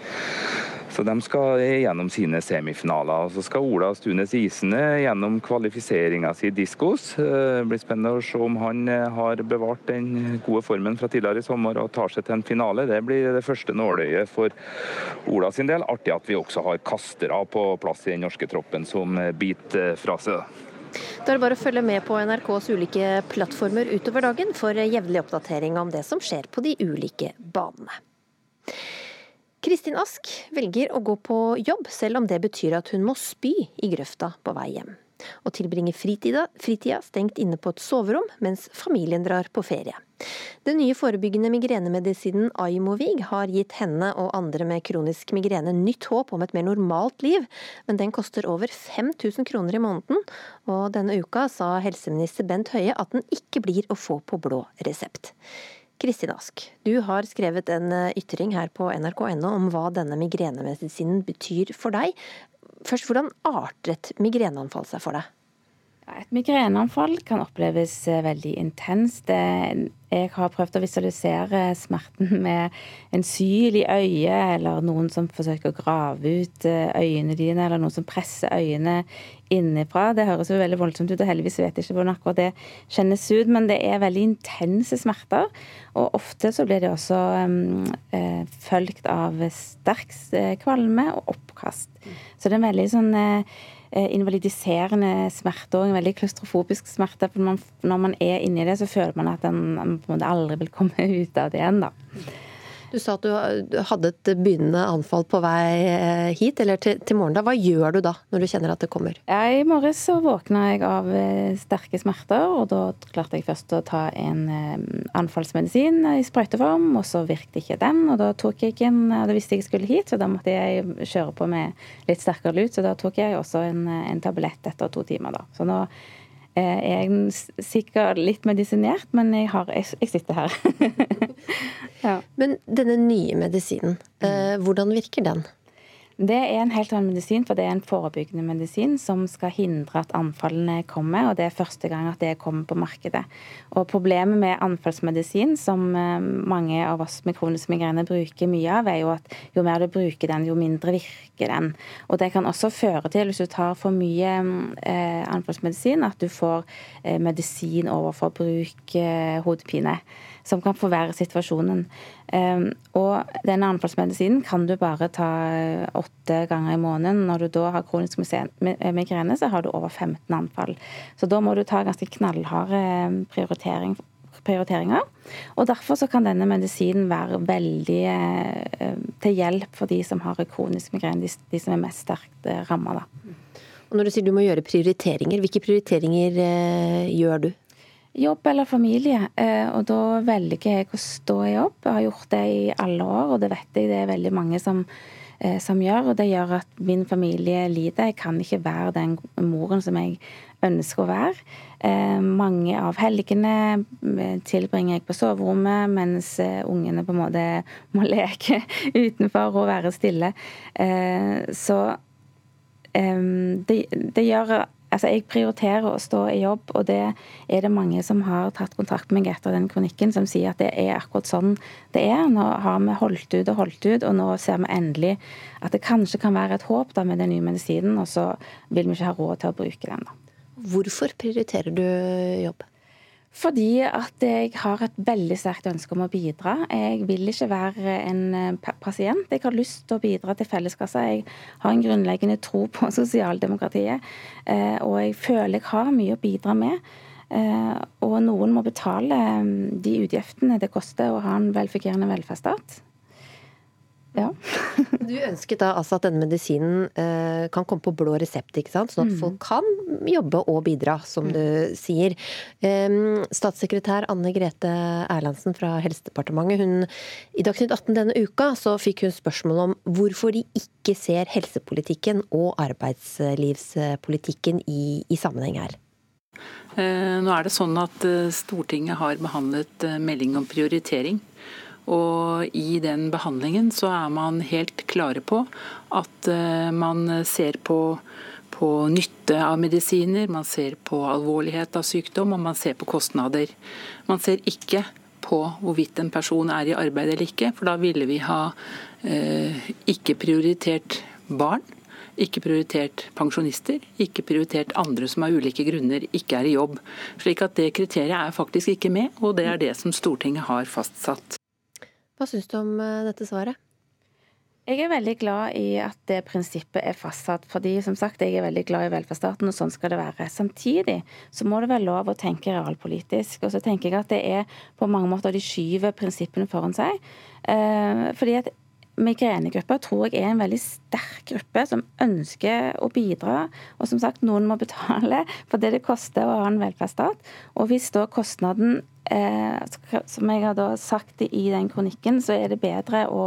[SPEAKER 42] Så De skal gjennom sine semifinaler. Så skal Ola Stunes Isene gjennom kvalifiseringa si diskos. Det eh, blir spennende å se om han eh, har bevart den gode formen fra tidligere i sommer og tar seg til en finale. Det blir det første nåløyet for Ola sin del. Artig at vi også har kastere på plass i den norske troppen som biter fra seg.
[SPEAKER 1] Da er det bare å følge med på NRKs ulike plattformer utover dagen for jevnlig oppdatering om det som skjer på de ulike banene. Kristin Ask velger å gå på jobb, selv om det betyr at hun må spy i grøfta på vei hjem. Og tilbringer fritida, fritida stengt inne på et soverom mens familien drar på ferie. Den nye forebyggende migrenemedisinen Aimovig har gitt henne og andre med kronisk migrene nytt håp om et mer normalt liv, men den koster over 5000 kroner i måneden, og denne uka sa helseminister Bent Høie at den ikke blir å få på blå resept. Kristin Ask, du har skrevet en ytring her på nrk.no om hva denne migrenemedisinen betyr for deg. Først, hvordan artet migreneanfall seg for deg?
[SPEAKER 43] Et migreneanfall kan oppleves eh, veldig intenst. Jeg har prøvd å visualisere smerten med en syl i øyet, eller noen som forsøker å grave ut eh, øynene dine, eller noen som presser øynene innenfra. Det høres jo veldig voldsomt ut, og heldigvis vet jeg ikke hvordan akkurat det kjennes ut, men det er veldig intense smerter. Og ofte så blir det også um, eh, fulgt av sterk kvalme og oppkast. Så det er veldig sånn Eh, invalidiserende smerte og en veldig klaustrofobisk smerte. For når man er inni det, så føler man at man på en måte aldri vil komme ut av det igjen. da.
[SPEAKER 1] Du sa at du hadde et begynnende anfall på vei eh, hit, eller til, til morgendag. Hva gjør du da, når du kjenner at det kommer?
[SPEAKER 43] I morges så våkna jeg av eh, sterke smerter, og da klarte jeg først å ta en eh, anfallsmedisin i sprøyteform, og så virket ikke den. Og da tok jeg en, og da visste jeg skulle hit, så da måtte jeg kjøre på med litt sterkere lut, så da tok jeg også en, en tablett etter to timer, da. Så nå er sikkert litt medisinert, men jeg, har, jeg, jeg sitter her.
[SPEAKER 1] ja. Men denne nye medisinen, eh, hvordan virker den?
[SPEAKER 43] Det er en helt annen medisin, for det er en forebyggende medisin som skal hindre at anfallene kommer, og det er første gang at det kommer på markedet. Og Problemet med anfallsmedisin, som eh, mange av oss med kronisk migrene bruker mye av, er jo at jo mer du bruker den, jo mindre virker den. Og det kan også føre til, hvis du tar for mye eh, anfallsmedisin, at du får eh, medisin overfor bruk hodepine som kan forverre situasjonen. Ehm, og denne anfallsmedisinen kan du bare ta åtte ganger i måneden. Når du da har kronisk migrene, så har du over 15 anfall. Så da må du ta ganske knallharde ehm, prioritering, prioriteringer. Og Derfor så kan denne medisinen være veldig eh, til hjelp for de som har kronisk migrene, de, de som er mest sterkt eh, ramma.
[SPEAKER 1] Når du sier du må gjøre prioriteringer, hvilke prioriteringer eh, gjør du?
[SPEAKER 43] Jobb eller familie. Eh, og da velger jeg å stå i jobb. Jeg har gjort det i alle år, og det vet jeg det er veldig mange som, eh, som gjør. Og det gjør at min familie lider. Jeg kan ikke være den moren som jeg ønsker å være. Eh, mange av helgene tilbringer jeg på soverommet, mens ungene på en måte må leke utenfor og være stille. Så det, det gjør Altså, jeg prioriterer å stå i jobb, og det er det mange som har tatt kontakt med meg etter den kronikken, som sier at det er akkurat sånn det er. Nå har vi holdt ut og holdt ut, og nå ser vi endelig at det kanskje kan være et håp da med den nye medisinen, og så vil vi ikke ha råd til å bruke den. da.
[SPEAKER 1] Hvorfor prioriterer du jobb?
[SPEAKER 43] Fordi at jeg har et veldig sterkt ønske om å bidra. Jeg vil ikke være en eh, pasient. Jeg har lyst til å bidra til felleskassa. Jeg har en grunnleggende tro på sosialdemokratiet. Eh, og jeg føler jeg har mye å bidra med. Eh, og noen må betale de utgiftene det koster å ha en velfungerende velferdsstat. Ja.
[SPEAKER 1] du ønsket da altså at denne medisinen eh, kan komme på blå resept, ikke sant? sånn at mm. folk kan jobbe og bidra, som mm. du sier. Eh, statssekretær Anne Grete Erlandsen fra Helsedepartementet, hun, i Dagsnytt 18 denne uka så fikk hun spørsmål om hvorfor de ikke ser helsepolitikken og arbeidslivspolitikken i, i sammenheng her.
[SPEAKER 44] Eh, nå er det sånn at eh, Stortinget har behandlet eh, melding om prioritering. Og i den behandlingen så er man helt klare på at eh, man ser på, på nytte av medisiner, man ser på alvorlighet av sykdom og man ser på kostnader. Man ser ikke på hvorvidt en person er i arbeid eller ikke, for da ville vi ha eh, ikke prioritert barn. Ikke prioritert pensjonister, ikke prioritert andre som av ulike grunner ikke er i jobb. Slik at det kriteriet er faktisk ikke med, og det er det som Stortinget har fastsatt.
[SPEAKER 1] Hva syns du om eh, dette svaret?
[SPEAKER 43] Jeg er veldig glad i at det prinsippet er fastsatt, fordi som sagt, jeg er veldig glad i velferdsstaten, og sånn skal det være. Samtidig så må det være lov å tenke realpolitisk. Og så tenker jeg at det er på mange måter de skyver prinsippene foran seg. Eh, fordi at migrenegrupper tror jeg er en veldig sterk gruppe som ønsker å bidra. Og som sagt, noen må betale for det det koster å ha en velferdsstat. Og hvis da kostnaden, eh, som jeg har da sagt i den kronikken, så er det bedre å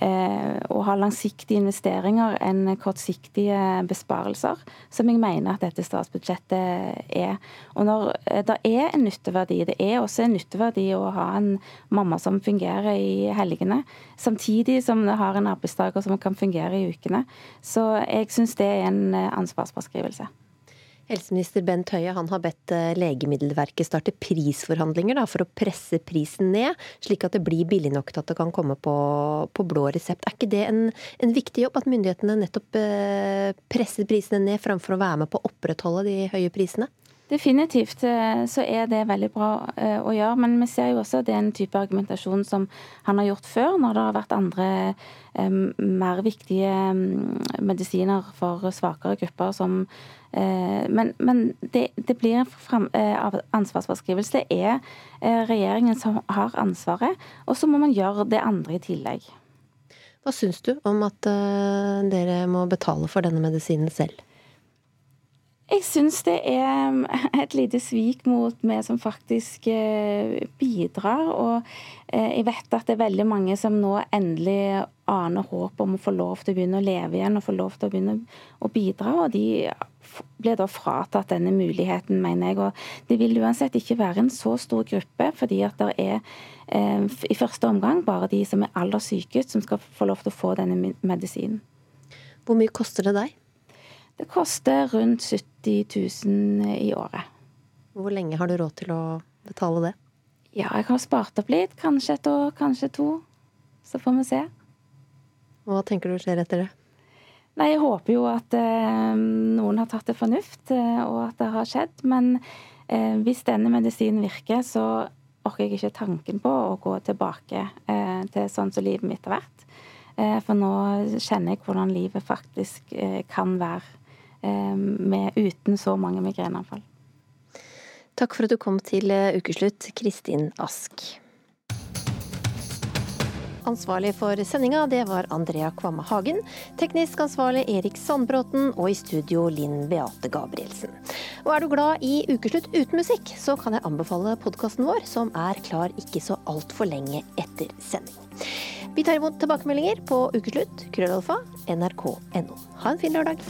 [SPEAKER 43] Eh, å ha langsiktige investeringer enn kortsiktige besparelser, som jeg mener at dette statsbudsjettet er. Og når eh, det er en nytteverdi, det er også en nytteverdi å ha en mamma som fungerer i helgene, samtidig som det har en arbeidstaker som kan fungere i ukene. Så jeg syns det er en eh, ansvarsbeskrivelse.
[SPEAKER 1] Helseminister Bent Høie han har bedt eh, Legemiddelverket starte prisforhandlinger da, for å presse prisen ned, slik at det blir billig nok til at det kan komme på, på blå resept. Er ikke det en, en, viktig jobb, at myndighetene nettopp eh, presser prisene ned, framfor å være med på å opprettholde de høye prisene?
[SPEAKER 43] Definitivt eh, så er det veldig bra eh, å gjøre, men vi ser jo også at det er en type argumentasjon som han har gjort før, når det har vært andre mer viktige mm, medisiner for svakere grupper som eh, Men, men det, det, blir en ansvarsforskrivelse. Det er regjeringen som har ansvaret, og så må man gjøre det andre i tillegg.
[SPEAKER 1] Hva syns du om at dere må betale for denne medisinen selv?
[SPEAKER 43] Jeg syns det er um, et lite svik mot vi som faktisk eh, bidrar. Og eh, jeg vet at det er veldig mange som nå endelig aner håp om å få lov til å begynne å leve igjen og få lov til å begynne å bidra. Og de blir da fratatt denne muligheten, mener jeg. Og det vil uansett ikke være en så stor gruppe, fordi at det er eh, i første omgang bare de som er aller sykest, som skal få lov til å få denne medisinen.
[SPEAKER 1] Hvor mye koster det deg?
[SPEAKER 43] Det koster rundt 70 000 i året.
[SPEAKER 1] Hvor lenge har du råd til å betale det?
[SPEAKER 43] Ja, jeg har spart opp litt. Kanskje et år, kanskje to. Så får vi se.
[SPEAKER 1] Hva tenker du skjer etter det?
[SPEAKER 43] Nei, Jeg håper jo at eh, noen har tatt det fornuft, eh, og at det har skjedd. Men eh, hvis denne medisinen virker, så orker jeg ikke tanken på å gå tilbake eh, til sånn som livet mitt har vært. Eh, for nå kjenner jeg hvordan livet faktisk eh, kan være med, uten så mange migreneanfall.
[SPEAKER 1] Takk for at du kom til eh, ukeslutt, Kristin Ask. Ansvarlig for sendinga, det var Andrea Kvamme Hagen. Teknisk ansvarlig Erik Sandbråten, og i studio Linn Beate Gabrielsen. Og er du glad i Ukeslutt uten musikk, så kan jeg anbefale podkasten vår, som er klar ikke så altfor lenge etter sending. Vi tar imot tilbakemeldinger på ukeslutt, krøllalfa, nrk.no. Ha en fin lørdag.